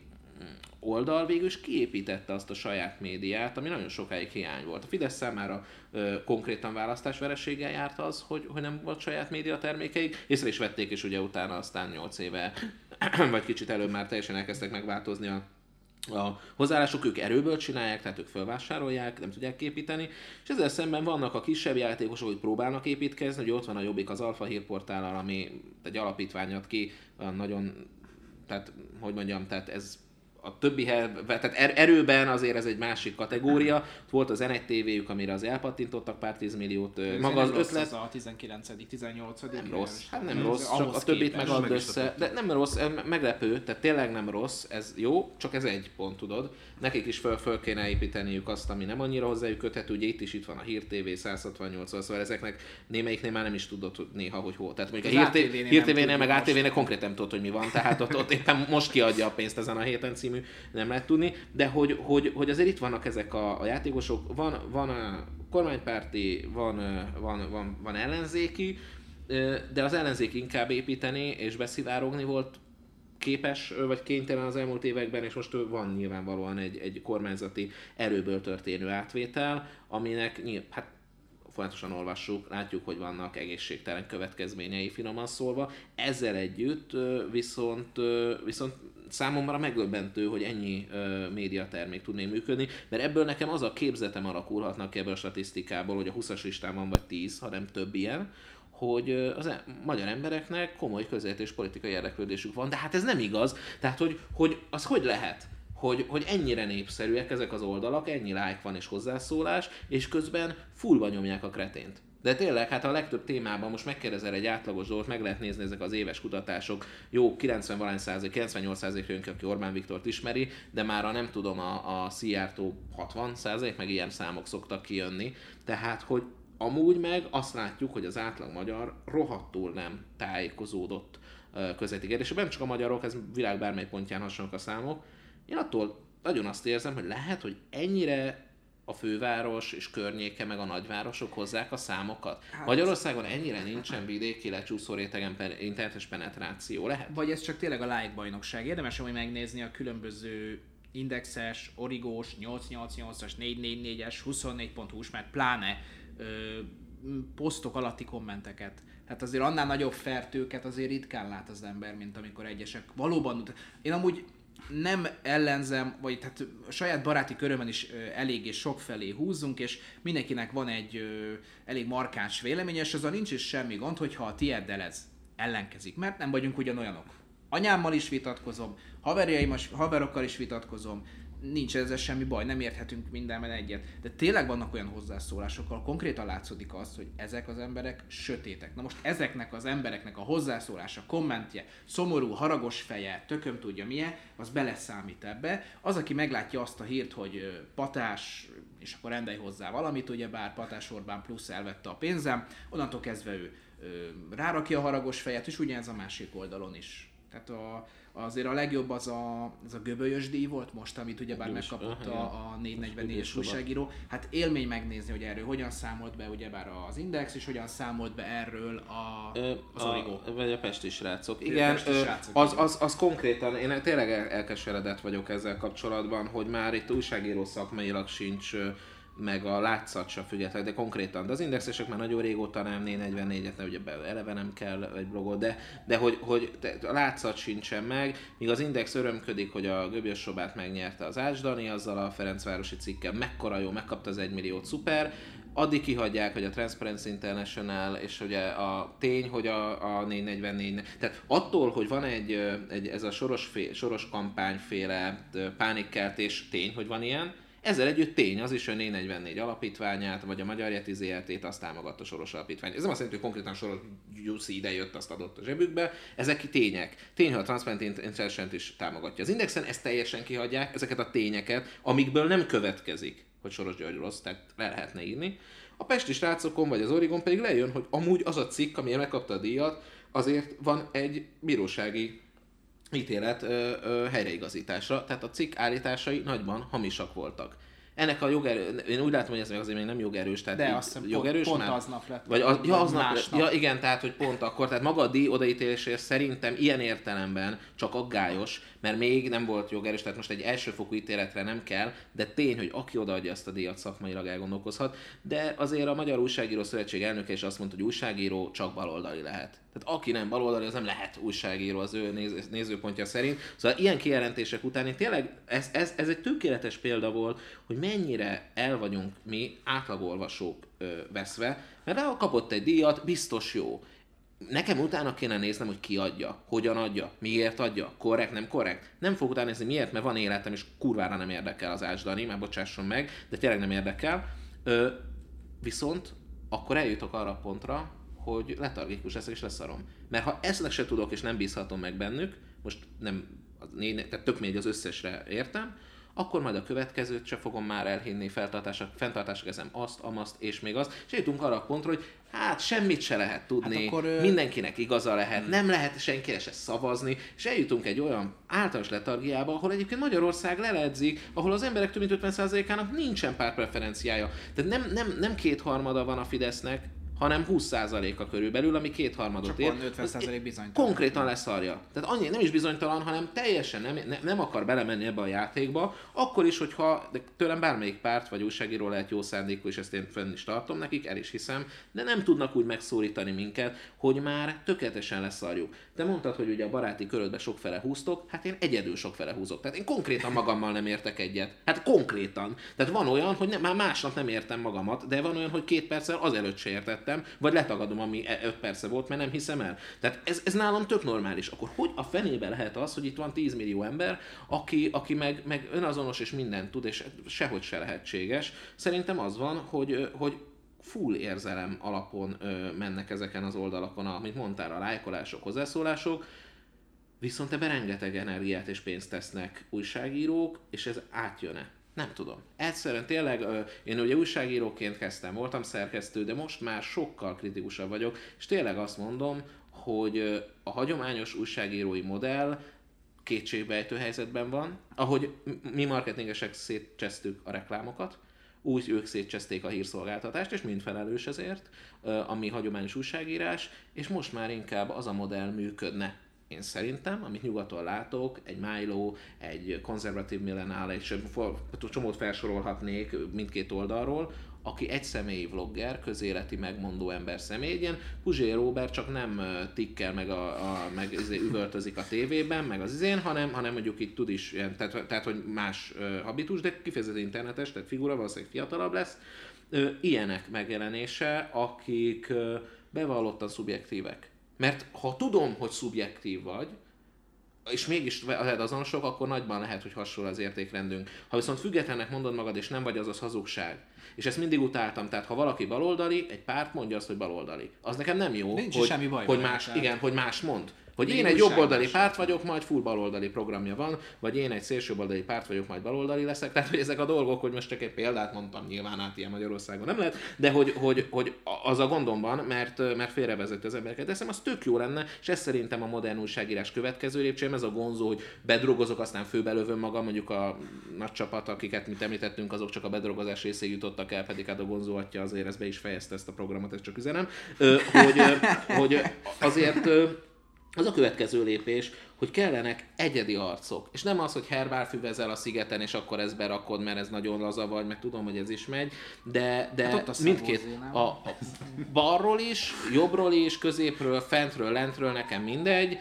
oldal végül is kiépítette azt a saját médiát, ami nagyon sokáig hiány volt. A Fidesz számára ö, konkrétan választásvereséggel járt az, hogy, hogy nem volt saját média termékeik, észre is vették, és ugye utána aztán 8 éve, [clears throat] vagy kicsit előbb már teljesen elkezdtek megváltozni a a hozzáállások. Ők erőből csinálják, tehát ők felvásárolják, nem tudják képíteni, és ezzel szemben vannak a kisebb játékosok, hogy próbálnak építkezni, hogy ott van a Jobbik az Alfa hírportállal, ami egy alapítványat ki, nagyon, tehát hogy mondjam, tehát ez a többi tehát er, erőben azért ez egy másik kategória. Volt az N1 TV-jük, amire az elpattintottak pár tízmilliót. Maga az ötlet... Ez a 19 18 Nem rossz, hát nem rossz, csak a többit meg ad össze. De nem rossz, meglepő, tehát tényleg nem rossz, ez jó, csak ez egy pont, tudod. Nekik is föl, föl kéne építeniük azt, ami nem annyira hozzájuk köthető, ugye itt is itt van a Hír TV 168 szóval ezeknek némelyiknél már nem is tudod néha, hogy hol. Tehát mondjuk a Hír TV-nél, meg ATV-nél konkrét nem tudod, hogy mi van, tehát ott, ott éppen most kiadja a pénzt ezen a héten cím című, nem lehet tudni, de hogy, hogy, hogy azért itt vannak ezek a, a játékosok, van, van a kormánypárti, van, van, van, van ellenzéki, de az ellenzék inkább építeni és beszivárogni volt képes vagy kénytelen az elmúlt években, és most van nyilvánvalóan egy, egy kormányzati erőből történő átvétel, aminek hát folyamatosan olvassuk, látjuk, hogy vannak egészségtelen következményei finoman szólva. Ezzel együtt viszont, viszont számomra megöbbentő, hogy ennyi uh, médiatermék tudné működni, mert ebből nekem az a képzetem alakulhatnak ki ebből a statisztikából, hogy a 20-as listán van vagy 10, ha nem több ilyen, hogy az e- magyar embereknek komoly közét és politikai érdeklődésük van, de hát ez nem igaz. Tehát, hogy, hogy az hogy lehet? hogy, hogy ennyire népszerűek ezek az oldalak, ennyi like van és hozzászólás, és közben fullba nyomják a kretént. De tényleg, hát a legtöbb témában most megkérdezel egy átlagos dolgot, meg lehet nézni ezek az éves kutatások. Jó, 90 valány százalék, 98 százalék jön ki, aki Orbán Viktort ismeri, de már a nem tudom, a, a Szijjártó 60 százalék, meg ilyen számok szoktak kijönni. Tehát, hogy amúgy meg azt látjuk, hogy az átlag magyar rohadtul nem tájékozódott közvetítés. Nem csak a magyarok, ez világ bármely pontján hasonlók a számok. Én attól nagyon azt érzem, hogy lehet, hogy ennyire a főváros és környéke, meg a nagyvárosok hozzák a számokat. Hát, Magyarországon ennyire nincsen vidéki lecsúszó rétegen internetes penetráció, lehet? Vagy ez csak tényleg a like bajnokság. Érdemes hogy megnézni a különböző indexes, origós, 888-as, 444-es, 24.hu-s, mert pláne ö, posztok alatti kommenteket. Hát azért annál nagyobb fertőket azért ritkán lát az ember, mint amikor egyesek valóban... Én amúgy nem ellenzem, vagy tehát saját baráti körömben is ö, eléggé sokfelé húzunk, és mindenkinek van egy elég markáns véleménye, és azzal nincs is semmi gond, hogyha a tieddel ez ellenkezik, mert nem vagyunk ugyanolyanok. Anyámmal is vitatkozom, haverjaim, haverokkal is vitatkozom, nincs ezzel semmi baj, nem érthetünk mindenben egyet. De tényleg vannak olyan hozzászólások, ahol konkrétan látszódik az, hogy ezek az emberek sötétek. Na most ezeknek az embereknek a hozzászólása, kommentje, szomorú, haragos feje, tököm tudja milyen, az beleszámít ebbe. Az, aki meglátja azt a hírt, hogy patás, és akkor rendelj hozzá valamit, ugye bár Patás Orbán plusz elvette a pénzem, onnantól kezdve ő rárakja a haragos fejet, és ugyanez a másik oldalon is. Tehát a, azért a legjobb az a, az a göbölyös díj volt most, amit ugyebár Göbölyös, megkapott aha, a, a 444-es Göbölyös újságíró. Hát élmény megnézni, hogy erről hogyan számolt be ugyebár az Index, és hogyan számolt be erről a, az Origo. vagy a Pesti srácok. Igen, Pesti srácok, az, az, az konkrétan, én tényleg el- elkeseredett vagyok ezzel kapcsolatban, hogy már itt újságíró szakmailag sincs meg a látszat sem független, de konkrétan. De az indexesek már nagyon régóta nem 444-et, ne, ugye eleve nem kell egy blogot, de, de hogy, hogy a látszat sincsen meg, míg az Index örömködik, hogy a Göbjös Sobát megnyerte az Ács Dani, azzal a Ferencvárosi cikkel, mekkora jó, megkapta az 1 milliót, szuper, addig kihagyják, hogy a Transparency International, és ugye a tény, hogy a, a 444, tehát attól, hogy van egy, egy ez a soros, fé, soros kampányféle pánikkeltés tény, hogy van ilyen, ezzel együtt tény az is, hogy a 444 alapítványát, vagy a Magyar Yeti ZRT-t azt támogatta Soros Alapítvány. Ez nem azt jelenti, hogy konkrétan Soros Gyuszi ide jött, azt adott a zsebükbe. Ezek tények. Tény, hogy a Transparent international is támogatja. Az Indexen ezt teljesen kihagyják, ezeket a tényeket, amikből nem következik, hogy Soros György rossz, tehát le lehetne írni. A Pesti srácokon vagy az Origon pedig lejön, hogy amúgy az a cikk, amilyen megkapta a díjat, azért van egy bírósági ítélet ö, ö, helyreigazításra, tehát a cikk állításai nagyban hamisak voltak. Ennek a jogerő, én úgy látom, hogy ez még azért még nem jogerős, tehát De így azt hiszem, pont- jogerős pont már? aznap lett. Vagy az, ja, aznap, Másnap. ja, igen, tehát hogy pont akkor, tehát maga a díj odaítélésért szerintem ilyen értelemben csak aggályos, mert még nem volt jogerős, tehát most egy elsőfokú ítéletre nem kell, de tény, hogy aki odaadja ezt a díjat szakmailag elgondolkozhat, de azért a Magyar Újságíró Szövetség elnöke is azt mondta, hogy újságíró csak baloldali lehet. Tehát aki nem baloldali, az nem lehet újságíró az ő néz, nézőpontja szerint. Szóval ilyen kijelentések után én tényleg ez, ez, ez egy tökéletes példa volt, hogy mennyire el vagyunk mi átlagolvasók ö, veszve, mert ha kapott egy díjat, biztos jó. Nekem utána kéne néznem, hogy ki adja, hogyan adja, miért adja, korrekt, nem korrekt. Nem fogok utána nézni, miért, mert van életem, és kurvára nem érdekel az Ács Dani, már bocsásson meg, de tényleg nem érdekel. Ö, viszont akkor eljutok arra a pontra, hogy letargikus leszek és leszarom. Mert ha ezt se tudok és nem bízhatom meg bennük, most nem, tehát tök mindegy az összesre értem, akkor majd a következőt se fogom már elhinni, feltartások, fenntartások kezem azt, amaszt és még azt, és eljutunk arra a pontra, hogy hát semmit se lehet tudni, Hát akkor, mindenkinek igaza lehet, nem lehet senkire se szavazni, és eljutunk egy olyan általános letargiába, ahol egyébként Magyarország leledzik, ahol az emberek több mint 50%-ának nincsen pártpreferenciája. Tehát nem, nem, nem kétharmada van a Fidesznek, hanem 20%-a körülbelül, ami kétharmadot ér. van 50% bizonytalan. Konkrétan leszarja. Tehát annyi nem is bizonytalan, hanem teljesen nem, ne, nem akar belemenni ebbe a játékba, akkor is, hogyha de tőlem bármelyik párt vagy újságíró lehet jó szándékú, és ezt én fenn is tartom nekik, el is hiszem, de nem tudnak úgy megszólítani minket, hogy már tökéletesen leszarjuk. Te mondtad, hogy ugye a baráti körödbe sokfele húztok, hát én egyedül sokfele húzok. Tehát én konkrétan magammal nem értek egyet. Hát konkrétan. Tehát van olyan, hogy ne, már másnap nem értem magamat, de van olyan, hogy két perccel azelőtt se értettem, vagy letagadom, ami e- öt perce volt, mert nem hiszem el. Tehát ez, ez nálam tök normális. Akkor hogy a fenébe lehet az, hogy itt van 10 millió ember, aki, aki meg, meg önazonos és mindent tud, és sehogy se lehetséges. Szerintem az van, hogy, hogy full érzelem alapon ö, mennek ezeken az oldalakon, amit mondtál, a lájkolások, hozzászólások, viszont ebben rengeteg energiát és pénzt tesznek újságírók, és ez átjön-e? Nem tudom. Egyszerűen tényleg, én ugye újságíróként kezdtem, voltam szerkesztő, de most már sokkal kritikusabb vagyok, és tényleg azt mondom, hogy a hagyományos újságírói modell kétségbejtő helyzetben van, ahogy mi marketingesek szétcsesztük a reklámokat, úgy ők szétcseszték a hírszolgáltatást, és mind felelős ezért, ami hagyományos újságírás, és most már inkább az a modell működne, én szerintem, amit nyugaton látok, egy Milo, egy konzervatív millenál, egy csomót felsorolhatnék mindkét oldalról, aki egy személyi vlogger, közéleti megmondó ember személy, ilyen Puzsé Robert csak nem tikkel meg, a, a, meg izé üvöltözik a tévében, meg az izén, hanem, hanem mondjuk itt tud is, ilyen, tehát, tehát, hogy más habitus, de kifejezetten internetes, tehát figura, valószínűleg fiatalabb lesz, ilyenek megjelenése, akik bevallottan szubjektívek. Mert ha tudom, hogy szubjektív vagy, és mégis veled azonosok, akkor nagyban lehet, hogy hasonló az értékrendünk. Ha viszont függetlennek mondod magad, és nem vagy, az az hazugság. És ezt mindig utáltam, tehát ha valaki baloldali, egy párt mondja azt, hogy baloldali. Az nekem nem jó, Nincs hogy, semmi baj hogy más, tehát. igen, hogy más mond. Hogy én egy jobboldali párt vagyok, majd full baloldali programja van, vagy én egy szélsőbaloldali párt vagyok, majd baloldali leszek. Tehát, hogy ezek a dolgok, hogy most csak egy példát mondtam, nyilván át ilyen Magyarországon nem lehet, de hogy, hogy, hogy az a gondom van, mert, mert félrevezeti az embereket. De az tök jó lenne, és ez szerintem a modern újságírás következő lépcsőm, ez a gonzó, hogy bedrogozok, aztán főbelövöm magam, mondjuk a nagy csapat, akiket mi említettünk, azok csak a bedrogozás részéig jutottak el, pedig hát a gonzó atya azért ezt be is fejezte ezt a programot, ezt csak üzenem, hogy, hogy azért az a következő lépés, hogy kellenek egyedi arcok. És nem az, hogy herbál füvezel a szigeten, és akkor ezt berakod, mert ez nagyon laza vagy, meg tudom, hogy ez is megy, de, de Hát mindkét, a, a balról is, jobbról is, középről, fentről, lentről, nekem mindegy,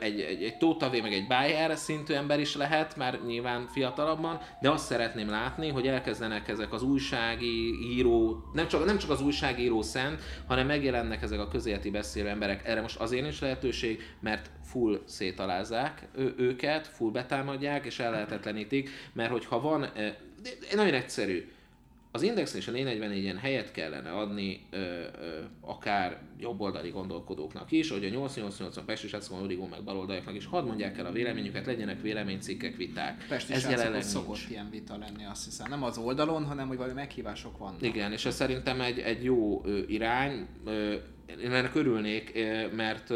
egy, egy, egy Tótavé, meg egy Bayer szintű ember is lehet, már nyilván fiatalabban, de azt szeretném látni, hogy elkezdenek ezek az újsági író, nem csak, nem csak az újságíró szent, hanem megjelennek ezek a közéleti beszélő emberek. Erre most azért nincs lehetőség, mert full szétalázzák ő, őket, full betámadják, és ellehetetlenítik, mert hogyha van, eh, nagyon egyszerű, az Indexen és a 444-en helyet kellene adni ö, ö, akár jobboldali gondolkodóknak is, hogy a 888 Pesti Sászkon, Origó meg baloldaliaknak is hadd mondják el a véleményüket, legyenek véleménycikkek, viták. Pesti Ez jelenleg jelenleg szokott nincs. ilyen vita lenni, azt hiszem. Nem az oldalon, hanem hogy valami meghívások vannak. Igen, és ez szerintem egy, egy jó ö, irány. Ö, Én ennek örülnék, mert,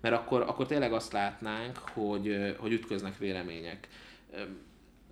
mert akkor, akkor tényleg azt látnánk, hogy, hogy ütköznek vélemények.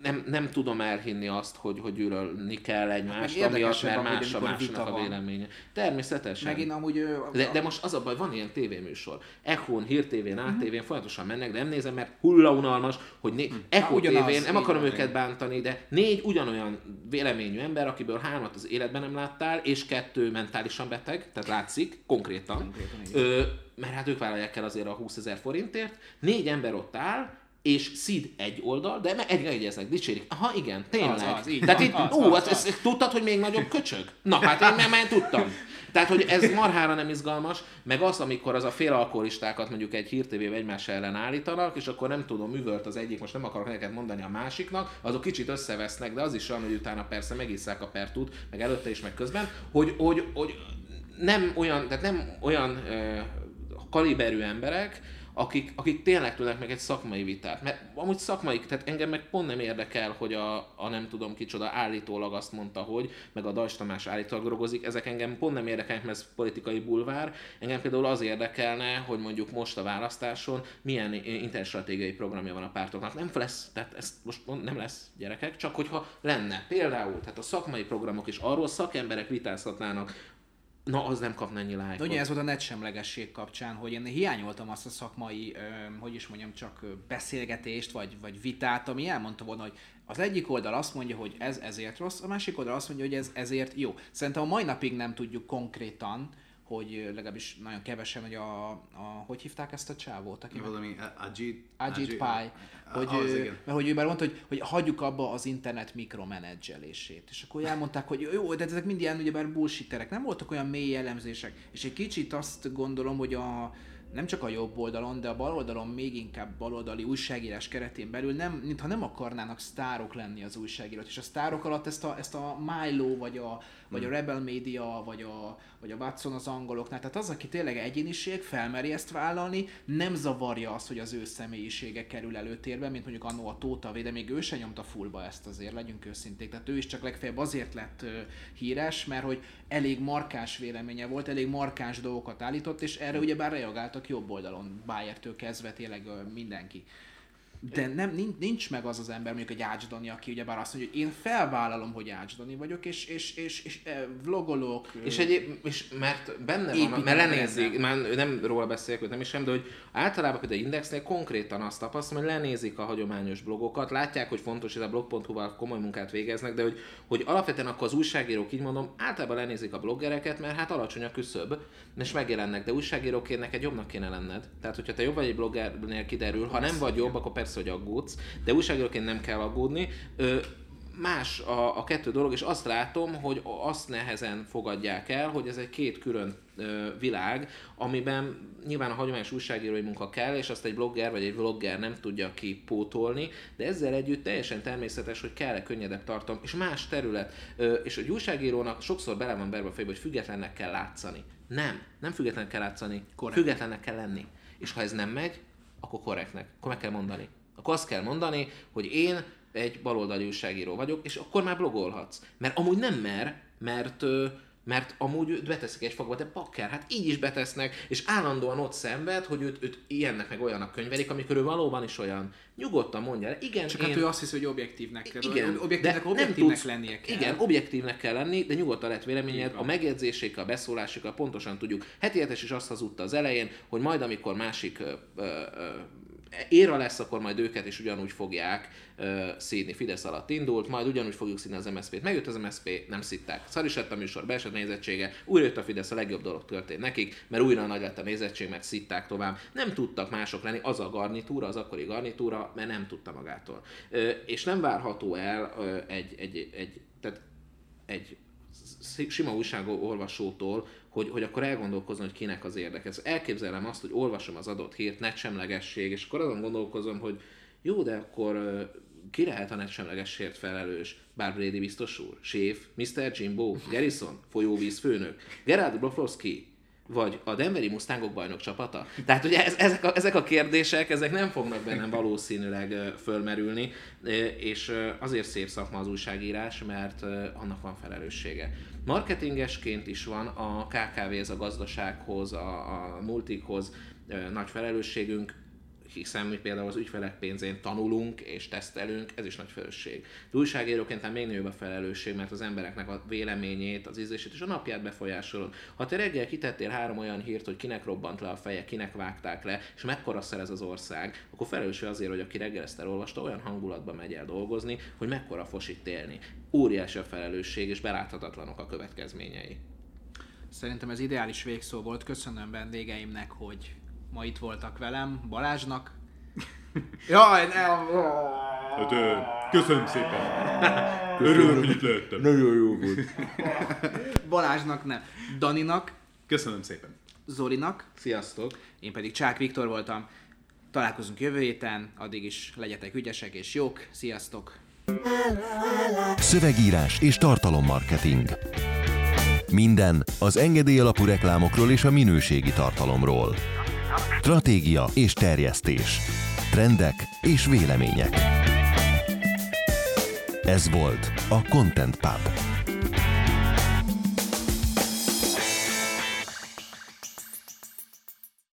Nem, nem tudom elhinni azt, hogy, hogy gyűlölni kell egymást, meg amiatt, mert amúgy, más a másnak a van. véleménye. Természetesen. Megint amúgy... ö, De, de most az a baj, van ilyen tévéműsor. Echón, Hír TV-n, ATV-n folyamatosan mennek, de nem nézem, mert hulla unalmas, hogy né- Echo Há, ugyanaz, TV-n, nem akarom van, őket bántani, de négy ugyanolyan véleményű ember, akiből hármat az életben nem láttál, és kettő mentálisan beteg, tehát látszik, konkrétan. Konkrétan. Ö, mert hát ők vállalják el azért a 20 ezer forintért. Négy ember ott áll, és szid egy oldal, de meg egy egyeznek, dicsérik. Aha, igen, tényleg. Az, az, így Tehát van, itt, az, ú, az, az, ez, tudtad, hogy még nagyobb köcsög? Na hát én már, már tudtam. Tehát, hogy ez marhára nem izgalmas, meg az, amikor az a félalkoholistákat mondjuk egy hírtévébe egymás ellen állítanak, és akkor nem tudom, üvölt az egyik, most nem akarok neked mondani a másiknak, azok kicsit összevesznek, de az is olyan, hogy utána persze megisszák a pertút, meg előtte is, meg közben, hogy, hogy, hogy nem olyan, tehát nem olyan ö, kaliberű emberek, akik, akik tényleg tudnak meg egy szakmai vitát. Mert amúgy szakmai, tehát engem meg pont nem érdekel, hogy a, a nem tudom kicsoda állítólag azt mondta, hogy, meg a Dajs Tamás állítólag drogozik, ezek engem pont nem érdekelnek, mert ez politikai bulvár. Engem például az érdekelne, hogy mondjuk most a választáson milyen interstratégiai programja van a pártoknak. Nem lesz, tehát ez most nem lesz gyerekek, csak hogyha lenne. Például, tehát a szakmai programok is arról szakemberek vitázhatnának, na az nem kapna ennyi De lájkot. ugye ez volt a netsemlegesség kapcsán, hogy én hiányoltam azt a szakmai, hogy is mondjam, csak beszélgetést, vagy, vagy vitát, ami elmondta volna, hogy az egyik oldal azt mondja, hogy ez ezért rossz, a másik oldal azt mondja, hogy ez ezért jó. Szerintem a mai napig nem tudjuk konkrétan, hogy legalábbis nagyon kevesen, hogy a, a hogy hívták ezt a csávót, aki Valami Ajit... Ajit Pai, hogy, az, ő, igen. mert hogy ő már mondta, hogy, hogy hagyjuk abba az internet mikromenedzselését. És akkor elmondták, hogy jó, de ezek mind ilyen ugyebár bullshitterek, nem voltak olyan mély elemzések. És egy kicsit azt gondolom, hogy a, nem csak a jobb oldalon, de a bal oldalon még inkább baloldali újságírás keretén belül, nem, mintha nem akarnának sztárok lenni az újságírók. És a sztárok alatt ezt a, ezt a Milo, vagy a, vagy a Rebel Media, vagy a, vagy a Watson az angoloknál. Tehát az, aki tényleg egyéniség, felmeri ezt vállalni, nem zavarja azt, hogy az ő személyisége kerül előtérbe, mint mondjuk annó a Tóta de még ő se nyomta fullba ezt azért, legyünk őszinték. Tehát ő is csak legfeljebb azért lett híres, mert hogy elég markáns véleménye volt, elég markáns dolgokat állított, és erre ugyebár reagáltak jobb oldalon, Bayertől kezdve tényleg mindenki. De nem, nincs, nincs meg az az ember, mondjuk egy Ács Dani, aki ugyebár azt mondja, hogy én felvállalom, hogy Ács Dani vagyok, és, és, és, és eh, vlogolok. És, egy, és mert benne van, mert lenézik, már nem róla beszélek, nem is sem, de hogy általában például Indexnél konkrétan azt tapasztalom, hogy lenézik a hagyományos blogokat, látják, hogy fontos, hogy a blog.hu-val komoly munkát végeznek, de hogy, hogy alapvetően akkor az újságírók, így mondom, általában lenézik a bloggereket, mert hát alacsony a küszöb, és megjelennek, de újságíróként neked jobbnak kéne lenned. Tehát, hogyha te jobb vagy egy bloggernél kiderül, ha nem vagy jobb, akkor persze, hogy aggódsz, de újságíróként nem kell aggódni. Ö, más a, a kettő dolog, és azt látom, hogy azt nehezen fogadják el, hogy ez egy két külön világ, amiben nyilván a hagyományos újságírói munka kell, és azt egy blogger vagy egy vlogger nem tudja kipótolni, de ezzel együtt teljesen természetes, hogy kell könnyedebb tartalom, és más terület. És egy újságírónak sokszor bele van berve a fejbe, hogy függetlennek kell látszani. Nem, nem függetlennek kell látszani, Korrekt. függetlennek kell lenni. És ha ez nem megy, akkor korrektnek. Akkor meg kell mondani. Akkor azt kell mondani, hogy én egy baloldali újságíró vagyok, és akkor már blogolhatsz. Mert amúgy nem mer, mert mert amúgy beteszik egy fogba, de bakker, hát így is betesznek, és állandóan ott szenved, hogy őt, őt ilyennek meg olyannak könyvelik, amikor ő valóban is olyan. Nyugodtan mondja el, igen, Csak én... hát ő azt hiszi, hogy objektívnek kell. Igen, objektívnek, de objektívnek nem tudsz, lennie kell. Igen, objektívnek kell lenni, de nyugodtan lehet véleményed, a megjegyzésékkel, a beszólásokkal pontosan tudjuk. Heti is azt hazudta az elején, hogy majd amikor másik ö, ö, éra lesz, akkor majd őket is ugyanúgy fogják ö, szídni. Fidesz alatt indult, majd ugyanúgy fogjuk szídni az MSZP-t. Megjött az MSZP, nem szitták. Szar is lett a műsor, beesett nézettsége, újra jött a Fidesz, a legjobb dolog történt nekik, mert újra nagy lett a nézettség, mert szitták tovább. Nem tudtak mások lenni, az a garnitúra, az akkori garnitúra, mert nem tudta magától. Ö, és nem várható el ö, egy, egy, egy, tehát egy sima újságolvasótól, hogy, hogy akkor elgondolkozni, hogy kinek az érdeke. Ez elképzelem azt, hogy olvasom az adott hírt, netsemlegesség, és akkor azon gondolkozom, hogy jó, de akkor ki lehet a netsemlegességért felelős? Barb Brady biztos úr, Séf, Mr. Jimbo, Garrison, folyóvíz főnök, Gerard Broflovski, vagy a Denveri Mustangok bajnok csapata? Tehát ugye ez, ezek, a, ezek a kérdések, ezek nem fognak bennem valószínűleg fölmerülni, és azért szép szakma az újságírás, mert annak van felelőssége. Marketingesként is van a KKV, ez a gazdasághoz, a, a multikhoz nagy felelősségünk, hiszen mi például az ügyfelek pénzén tanulunk és tesztelünk, ez is nagy felelősség. De újságíróként tehát még nagyobb a felelősség, mert az embereknek a véleményét, az ízlését és a napját befolyásolod. Ha te reggel kitettél három olyan hírt, hogy kinek robbant le a feje, kinek vágták le, és mekkora szerez az ország, akkor felelős azért, hogy aki reggel ezt elolvasta, olyan hangulatban megy el dolgozni, hogy mekkora fos itt élni. Óriási a felelősség, és beláthatatlanok a következményei. Szerintem ez ideális végszó volt. Köszönöm vendégeimnek, hogy ma itt voltak velem. Balázsnak. [laughs] Jaj, ne, Hát, köszönöm szépen. Örülök, hogy itt lehettem. Nagyon jó volt. [laughs] Balázsnak nem. Daninak, Köszönöm szépen. Zolinak, Sziasztok! én pedig Csák Viktor voltam. Találkozunk jövő héten, addig is legyetek ügyesek és jók. Sziasztok! Szövegírás és tartalommarketing. Minden az engedély alapú reklámokról és a minőségi tartalomról. Stratégia és terjesztés. Trendek és vélemények. Ez volt a Content Pub.